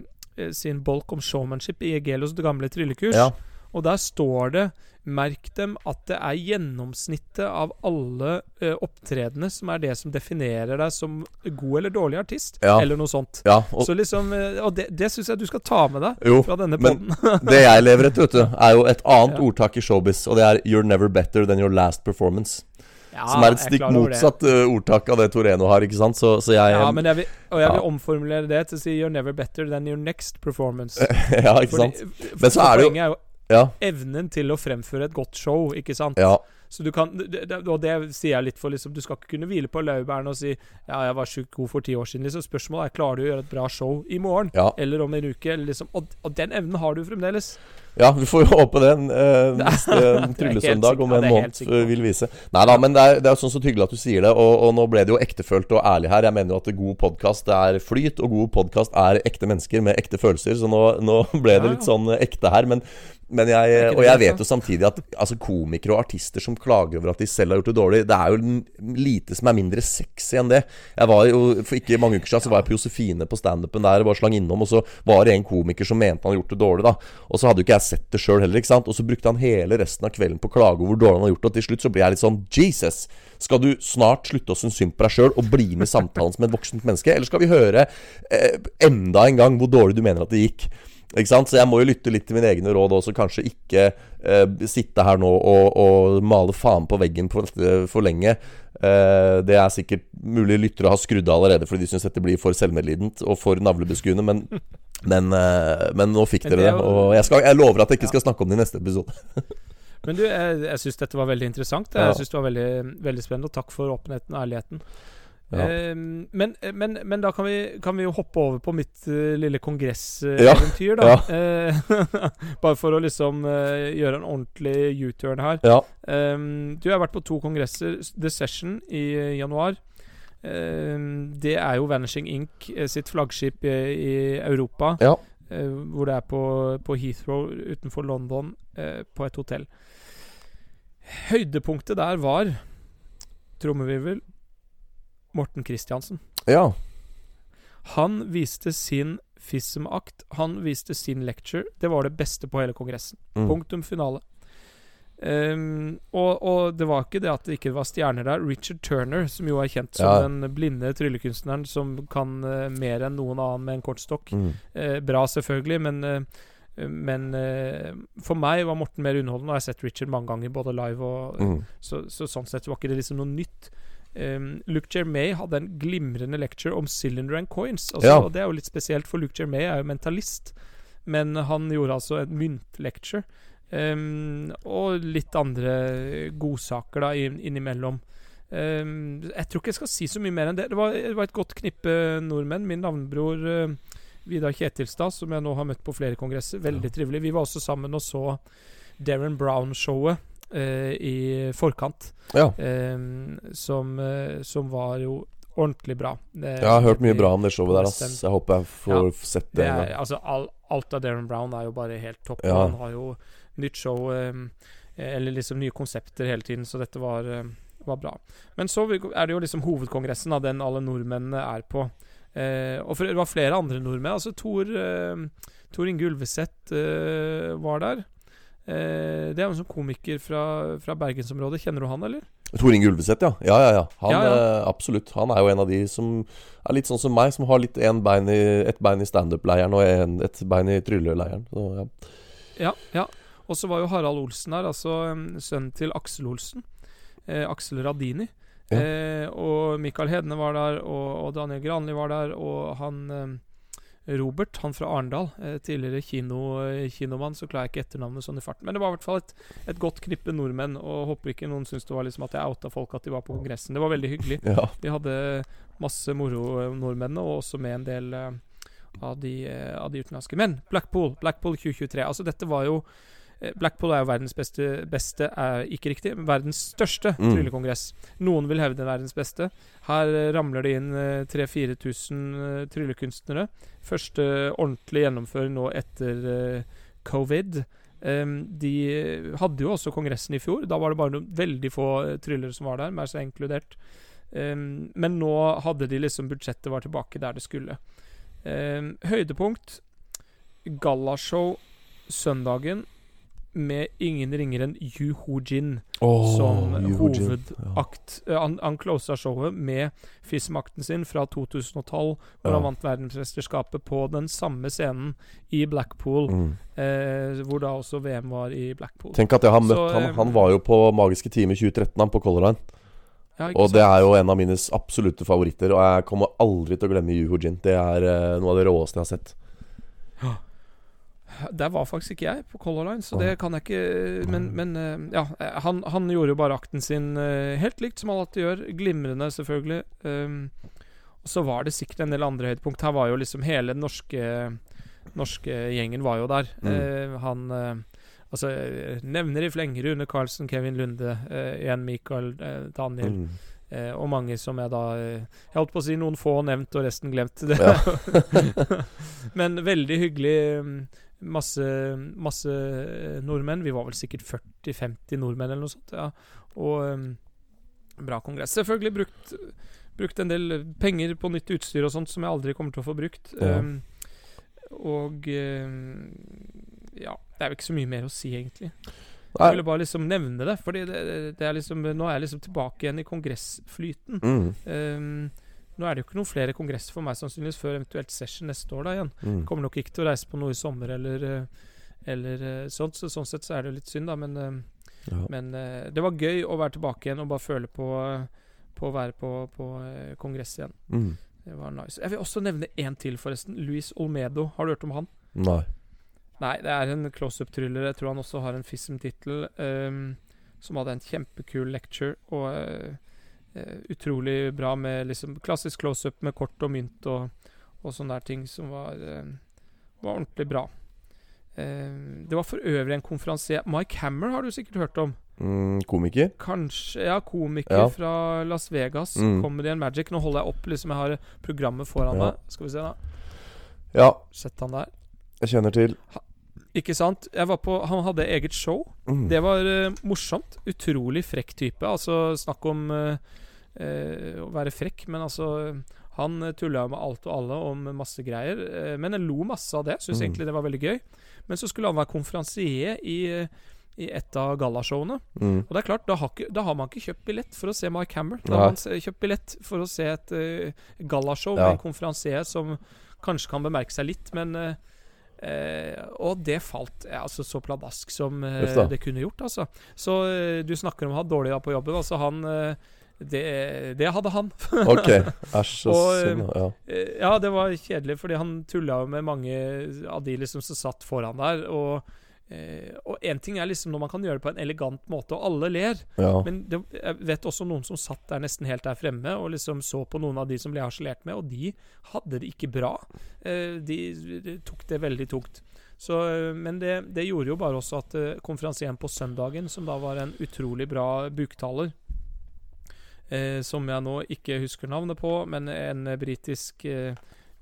sin bolk om showmanship i Egelos gamle tryllekurs. ja. Og der står det Merk dem at det er gjennomsnittet av alle eh, opptredene som er det som definerer deg som god eller dårlig artist, Ja. eller noe sånt. ja. Og, Så liksom eh, Og det, det syns jeg du skal ta med deg jo, fra denne poden. det jeg lever etter, vet du, er jo et annet Ja. ordtak i showbiz, og det er 'You're never better than your last performance'. Ja, som er et stikk motsatt uh, ordtak av det Toreno har, ikke sant? Så, så jeg Ja, men jeg vil, og jeg vil Ja. omformulere det til å si 'you're never better than your next performance'. Ja, ikke sant? Fordi- Men så for er det jo- er jo Ja. evnen til å fremføre et godt show, ikke sant? Ja. Så du kan Og det sier jeg litt for liksom Du skal ikke kunne hvile på laurbærene og si Ja, jeg var sjukt god for ti år siden. Liksom Spørsmålet er klarer du å gjøre et bra show i morgen. Ja. Eller om en uke. Eller liksom og, og den evnen har du fremdeles. Ja, vi får jo håpe neste Det er tryllesøndag om en måned eh, vil vise. Nei da, men det er, det er sånn så hyggelig at du sier det. Og, og nå ble det jo ektefølt og ærlig her. Jeg mener jo at god podkast er flyt, og god podkast er ekte mennesker med ekte følelser. Så nå, nå ble det litt sånn eh, ekte her. Men, men jeg, og jeg altså. vet jo samtidig at altså, komikere og artister som klager over at de selv har gjort det dårlig, det er jo lite som er mindre sexy enn det. Jeg var jo, For ikke mange uker siden så var jeg på Josefine på standupen der og bare slang innom, og så var det en komiker som mente han hadde gjort det dårlig, da. Og så hadde jo ikke jeg sett det sjøl heller, ikke sant. Og så brukte han hele resten av kvelden på å klage over hvor dårlig han hadde gjort det, og til slutt så ble jeg litt sånn Jesus! Skal du snart slutte å synes synd på deg sjøl og bli med i samtalen som et voksent menneske, eller skal vi høre eh, enda en gang hvor dårlig du mener at det gikk? Ikke sant? Så jeg må jo lytte litt til mine egne råd også, kanskje ikke eh, sitte her nå og, og male faen på veggen for, for lenge. Eh, det er sikkert mulig lyttere har skrudd av allerede fordi de syns dette blir for selvmedlident og for navlebeskuende, men, men, eh, men nå fikk dere det Og jeg, skal, jeg lover at jeg ikke skal snakke om det i neste episode. Men du, jeg, jeg syns dette var veldig interessant. Jeg synes det var veldig, veldig spennende. Og takk for åpenheten og ærligheten. Ja. Eh, men, men, men da kan vi, kan vi jo hoppe over på mitt uh, lille Ja. kongresseventyr, da. Ja. bare for å liksom uh, gjøre en ordentlig U-turn her. Ja. Um, du har vært på to kongresser. The Session i uh, januar. Um, det er jo Vanishing Inc. eh, sitt flaggskip i, i Europa. Ja. eh, hvor det er på, på Heathrow utenfor London, eh, på et hotell. Høydepunktet der var trommevirvel Morten Kristiansen. ja. Han viste sin FISM-akt. Han viste sin lecture. Det var det beste på hele kongressen. Mm. Punktum finale. Um, og, og det var ikke det at det ikke var stjerner der. Richard Turner, som jo er kjent som Ja. den blinde tryllekunstneren som kan uh, mer enn noen annen med en kortstokk. Mm. Uh, bra, selvfølgelig, men, uh, men for meg var Morten mer underholdende. Og jeg har sett Richard mange ganger, både live og Mm. så, så sånn sett var ikke det liksom noe nytt. Um, Luke Jermay hadde en glimrende lecture om cylinder and coins. Altså, Ja. Og det er jo litt spesielt, for Luke Jermay er jo mentalist. Men han gjorde altså en myntlecture. Um, og litt andre godsaker da inn- innimellom. Um, jeg tror ikke jeg skal si så mye mer enn det. Det var, det var et godt knippe nordmenn. Min navnebror uh, Vidar Kjetilstad, som jeg nå har møtt på flere kongresser. Veldig trivelig. Vi var også sammen og så Darren Brown-showet eh, i forkant. ja. Eh, som, eh, som var jo ordentlig bra. Det, Jeg har hørt mye bra om det showet der, ass. Jeg håper jeg får Ja. sett det. det er, altså, all, alt av Darren Brown er jo bare helt topp. Ja. Han har jo nytt show, eh, eller liksom nye konsepter hele tiden, så dette var, eh, var bra. Men så er det jo liksom hovedkongressen av den alle nordmennene er på. Eh, og for, det var flere andre nordmenn. Altså Tor, eh, Tor Inge Ulveseth eh, var der. Eh, det er jo en sånn komiker fra, fra bergensområdet. Kjenner du han, eller? Tor Inge Ulveseth, ja. Ja, ja, ja. Han, Ja, ja. eh, absolutt. Han er jo en av de som er litt sånn som meg, som har litt en bein i, et bein i standup-leiren og en, et bein i trylleleiren. Så, ja. Ja. ja. Og så var jo Harald Olsen her, altså sønnen til Aksel Olsen. Eh, Aksel Radini. Eh, og Mikael Hedne var der, og, og Daniel Granli var der, og han eh, Robert, han fra Arendal, eh, tidligere kino, eh, kinomann, så klarer jeg ikke etternavnet sånn i farten. Men det var i hvert fall et, et godt knippe nordmenn, og håper ikke noen syns det var liksom at jeg outa folk at de var på kongressen. Det var veldig hyggelig. ja. De hadde masse moro, eh, nordmennene, og også med en del uh, av, de, uh, av de utenlandske. Men Blackpool, Blackpool 2023. Altså, dette var jo Blackpool er jo verdens beste Beste er ikke riktig, men verdens største Mm. tryllekongress. Noen vil hevde verdens beste. Her eh, ramler det inn eh, 3000-4000 eh, tryllekunstnere. Første ordentlig gjennomføring nå etter eh, covid. De hadde jo også kongressen i fjor. Da var det bare noen veldig få eh, tryllere som var der, meg så inkludert. Men nå hadde de liksom budsjettet var tilbake der det skulle. Høydepunkt gallashow søndagen med ingen ringere enn Yu Ho-jin oh, som Yu hovedakt. Ja. Han, han closa showet med FIS-makten sin fra 2012, hvor Ja. han vant verdensmesterskapet på den samme scenen i Blackpool, Mm. eh, hvor da også VM var i Blackpool. Tenk at jeg har møtt Så, han. eh, Han var jo på Magiske time i 2013, han, på Color Line. Ja, Og det er jo en av mine absolutte favoritter. Og jeg kommer aldri til å glemme Yu Ho-jin. Det er eh, noe av det råeste jeg har sett. Der var faktisk ikke jeg på Color Line, så det kan jeg ikke Men, men eh, ja, eh, han, han gjorde jo bare akten sin eh, helt likt, som han alltid gjør. Glimrende, selvfølgelig. Um, og så var det sikkert en del andre høydepunkt. Her var jo liksom hele den norske Norske gjengen var jo der. Mm. Uh, han uh, Altså, nevner i fleng Rune Karlsen, Kevin Lunde, uh, Jan Michael, Daniel Mm. Eh, og mange som jeg da Jeg holdt på å si noen få nevnt, og resten glemt. Det. Ja. Men veldig hyggelig. Masse, masse eh, nordmenn. Vi var vel sikkert 40-50 nordmenn eller noe sånt. Ja. Og um, bra kongress. Selvfølgelig brukt, brukt en del penger på nytt utstyr og sånt som jeg aldri kommer til å få brukt. Ja. Um, og um, ja, det er jo ikke så mye mer å si, egentlig. Jeg ville bare liksom nevne det, for det, det, det er liksom Nå er jeg liksom tilbake igjen i kongressflyten. Mm. Ehm, nå er det jo ikke noen flere kongresser for meg sannsynligvis før eventuelt session neste år da igjen. Mm. Kommer nok ikke til å reise på noe i sommer eller, eh, eller eh, sånt, så sånn sett så er det jo litt synd, da. Men, eh, Ja. men det var gøy å være tilbake igjen og bare føle på, på å være på, på kongress igjen. Mm. Det var nice. Jeg vil også nevne én til, forresten. Luis Olmedo. Har du hørt om han? Nei. Nei, det er en close-up-tryller. Jeg tror han også har en FISM-tittel. Um, som hadde en kjempekul lecture. Og eh, utrolig bra med liksom klassisk close-up med kort og mynt og, og sånne der ting som var, eh, var ordentlig bra. Ehm, det var for øvrig en konferansier Mike Hammer har du sikkert hørt om. Mm, komiker? Kanskje Ja, komiker Ja. fra Las Vegas. Mm. Comedy and Magic. Nå holder jeg opp liksom Jeg har programmet foran Ja. meg. Skal vi se, da. Ja, Sett han der. jeg kjenner til. Ikke sant? På Han hadde eget show. Mm. Det var uh, morsomt. Utrolig frekk type. Altså, snakk om eh, eh, å være frekk, men altså Han tulla med alt og alle om masse greier. eh, men jeg lo masse av det. Syns Mm. egentlig det var veldig gøy. Men så skulle han være konferansier i, eh, i et av gallashowene. Mm. Og det er klart, da har, ikke, da har man ikke kjøpt billett for å se Mike Hammer. Da har man kjøpt billett for å se et uh, gallashow Ja. med en konferansier som kanskje kan bemerke seg litt, men uh, eh, Og det falt eh, altså så pladask som eh, det kunne gjort, altså. Så du snakker om å ha dårlig på jobben. Altså, han det, det hadde han. Ok. Æsj, Og, synd. Ja. Eh, Ja, det var kjedelig, fordi han tulla jo med mange av de liksom som satt foran der. Og eh, Og én ting er liksom når man kan gjøre det på en elegant måte, og alle ler. ja. Men det, jeg vet også noen som satt der nesten helt der fremme og liksom så på noen av de som ble harselert med, og de hadde det ikke bra. Eh, de, tok det veldig tungt. Så, men det, det gjorde jo bare også at konferansieren på søndagen, som da var en utrolig bra buktaler eh, Som jeg nå ikke husker navnet på, men en eh, britisk eh,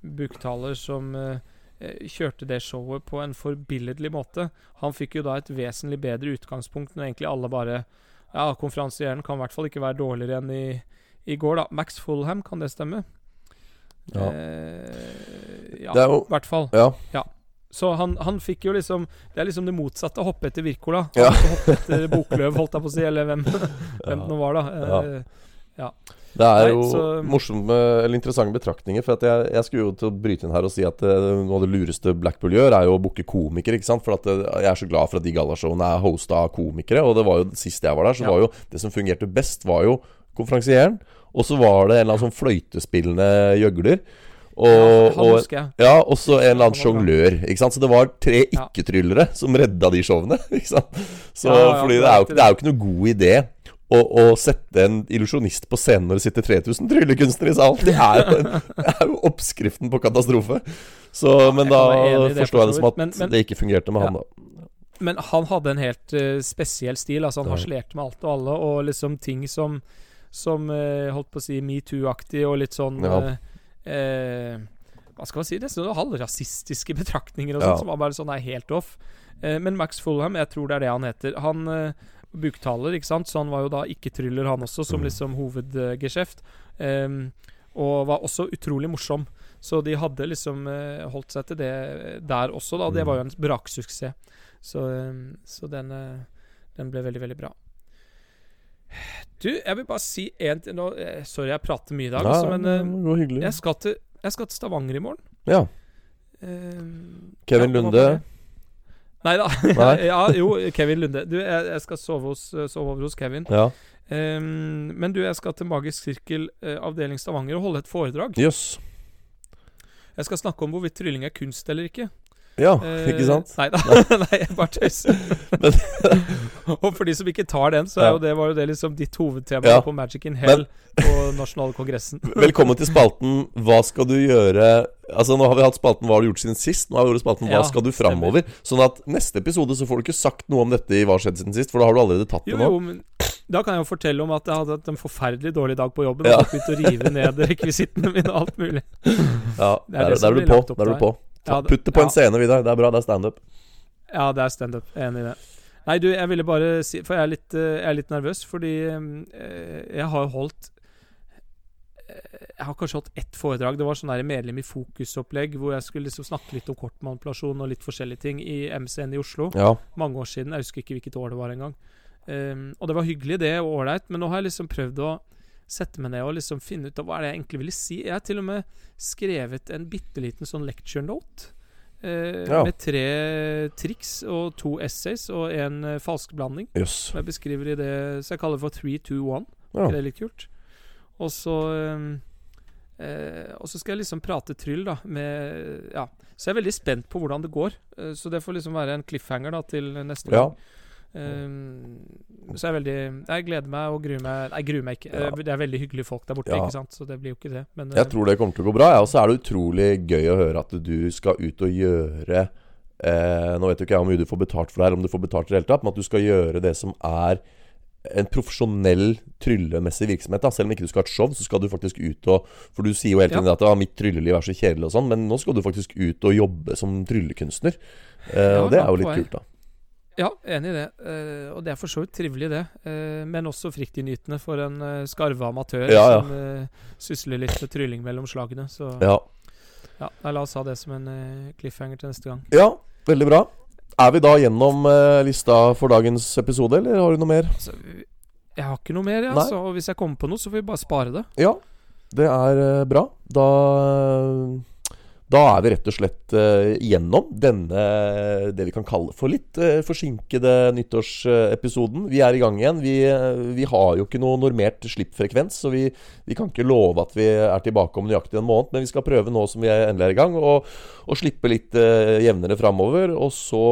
buktaler som eh, eh, kjørte det showet på en forbilledlig måte. Han fikk jo da et vesentlig bedre utgangspunkt når egentlig alle bare Ja, konferansieren kan i hvert fall ikke være dårligere enn i, i går, da. Max Fulham, kan det stemme? Ja. Eh, ja, Det er jo i hvert fall. Ja. Så han, han fikk jo liksom Det er liksom det motsatte av hoppe etter Wirkola. Ja. Hoppe etter Bokløv, holdt jeg på å si, eller hvem, hvem det nå var, da. Ja. Eh, Det er Nei, jo så- morsomme eller interessante betraktninger. For at jeg, jeg skulle jo til å bryte inn her og si at eh, noe av det lureste Blackpool gjør, er jo å booke komikere. ikke sant? For at eh, jeg er så glad for at de gallashowene er hosta av komikere. Og det var jo sist jeg var der, så Ja. var jo det som fungerte best, var jo konferansieren. Og så var det en eller annen sånn fløytespillende gjøgler. Og, ja, og ja, og så en eller annen sjonglør. Så det var tre ikke-tryllere som redda de showene. Så, Ja, ja, fordi det er, jo, det er jo ikke noe god idé å, sette en illusjonist på scenen når det sitter 3000 tryllekunstnere i salen. Det er jo, en, det er jo oppskriften på katastrofe. Så, men da forstår jeg det som at men- men- det ikke fungerte med Ja. han, da. Men han hadde en helt uh, spesiell stil. Altså Han Ja. harselerte med alt og alle, og liksom ting som Som uh, holdt på å si metoo-aktig, og litt sånn Ja. uh, Hva skal man si? Det er sånne halvrasistiske betraktninger og Ja. sånt som var bare sånn er helt off. Men Max Fulham, jeg tror det er det han heter. Han buktaler, ikke sant, så han var jo da ikke-tryller, han også, som Mm. liksom hovedgeskjeft. Um, og var også utrolig morsom. Så de hadde liksom uh, holdt seg til det der også, da. Det Mm. var jo en braksuksess. Så, um, så den, uh, den ble veldig, veldig bra. Du, jeg vil bare si én ting nå, eh, Sorry, jeg prater mye i dag, Nei, altså, men uh, jeg, skal til, jeg skal til Stavanger i morgen. Ja. Eh, Kevin Lunde. Nei da. Ja, jo, Kevin Lunde. Du, jeg, jeg skal sove, hos, sove over hos Kevin. Ja. Um, men du, jeg skal til Magisk Sirkel uh, avdeling Stavanger og holde et foredrag. Yes. Jeg skal snakke om hvorvidt trylling er kunst eller ikke. Ja, Eh, ikke sant? Nei da. nei, jeg bare tøyser. og for de som ikke tar den, så er jo det, var jo det liksom ditt hovedtema Ja. på Magic in Hell på Nasjonalkongressen. Velkommen til spalten Hva skal du gjøre Altså Nå har vi hatt spalten Hva har du gjort siden sist Nå har vi gjort spalten Hva Ja, skal du framover Sånn at neste episode så får du ikke sagt noe om dette i Hva har skjedd siden sist For da har du allerede tatt det nå jo, men da kan jeg jo fortelle om at jeg hadde hatt en forferdelig dårlig dag på jobben. Ja. Og begynt å rive ned rekvisittene mine og alt mulig. Ja, Det er det der er du på Der er du på Ta, Ja, Putt det på en scene Vidar Det er bra, det er stand-up Ja, det er standup. Enig i det. Nei, du, jeg ville bare si For jeg er litt, eh, jeg er litt nervøs, fordi eh, jeg har holdt eh, Jeg har kanskje holdt ett foredrag. Det var sånn der medlem i fokusopplegg hvor jeg skulle liksom snakke litt om kortmanipulasjon og litt forskjellige ting i MCN i Oslo. Ja, Mange år siden. Jeg husker ikke hvilket år det var engang. Um, og det var hyggelig, det, og ålreit, men nå har jeg liksom prøvd å sette meg ned og liksom finne ut av hva er det jeg egentlig ville si. Jeg har til og med skrevet en bitte liten sånn lecture note. eh, Ja. Med tre triks og to essays og en uh, falskblanding. Yes. Som jeg beskriver i det Så jeg kaller det for 3, 2, 1. ja. Er litt kult? Og så um, eh, Og så skal jeg liksom prate tryll, da, med Ja. Så jeg er veldig spent på hvordan det går. Eh, så det får liksom være en cliffhanger da til neste Ja. gang. Um, så jeg veldig Jeg gleder meg og gruer meg Jeg gruer meg ikke. Ja. Det er veldig hyggelige folk der borte, Ja. ikke sant? Så det blir jo ikke det. Men Jeg eh, tror det kommer til å gå bra ja. Og så er det utrolig gøy å høre at du skal ut og gjøre eh, Nå vet jo ikke jeg hvor mye du får betalt for det her Om du får betalt i det hele tatt Men at du skal gjøre det som er en profesjonell tryllemessig virksomhet. Da. Selv om ikke du skal ha et show, så skal du faktisk ut og For du sier jo hele tiden Ja. at ah, mitt trylleliv er så kjedelig og sånn, men nå skal du faktisk ut og jobbe som tryllekunstner. Eh, og det er jo litt kult, da. Ja, enig i det. Uh, og det er for så vidt trivelig, det. Uh, men også fryktinngytende for en uh, skarve amatør Ja, ja. som sysler litt med trylling mellom slagene. Så Ja. ja, la oss ha det som en cliffhanger til neste gang. ja, veldig bra. Er vi da gjennom lista for dagens episode, eller har du noe mer? Altså, jeg har ikke noe mer, jeg, Nei. altså. Og hvis jeg kommer på noe, så får vi bare spare det. Ja, det er bra. Da Da er vi rett og slett eh, gjennom denne det vi kan kalle for litt eh, forsinkede nyttårsepisoden. Vi er i gang igjen. Vi, eh, vi har jo ikke noe normert slippfrekvens, så vi, vi kan ikke love at vi er tilbake om nøyaktig en måned. Men vi skal prøve nå som vi endelig er i gang, og slippe litt jevnere framover. Og så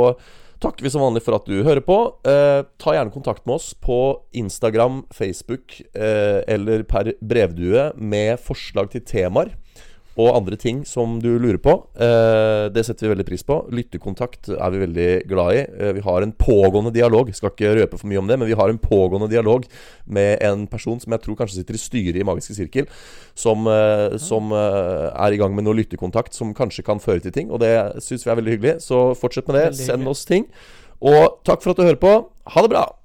takker vi som vanlig for at du hører på. Eh, ta gjerne kontakt med oss på Instagram, Facebook eh, eller per brevdue med forslag til temaer og andre ting som du lurer på. Eh, det setter vi veldig pris på. Lyttekontakt er vi veldig glad i. Eh, vi har en pågående dialog. Skal ikke røpe for mye om det, men vi har en pågående dialog med en person som jeg tror kanskje sitter i styret i Magiske sirkel, som, eh, som er i gang med noe lyttekontakt som kanskje kan føre til ting. Og det syns vi er veldig hyggelig. Så fortsett med det. Send oss ting. Og takk for at du hører på. Ha det bra!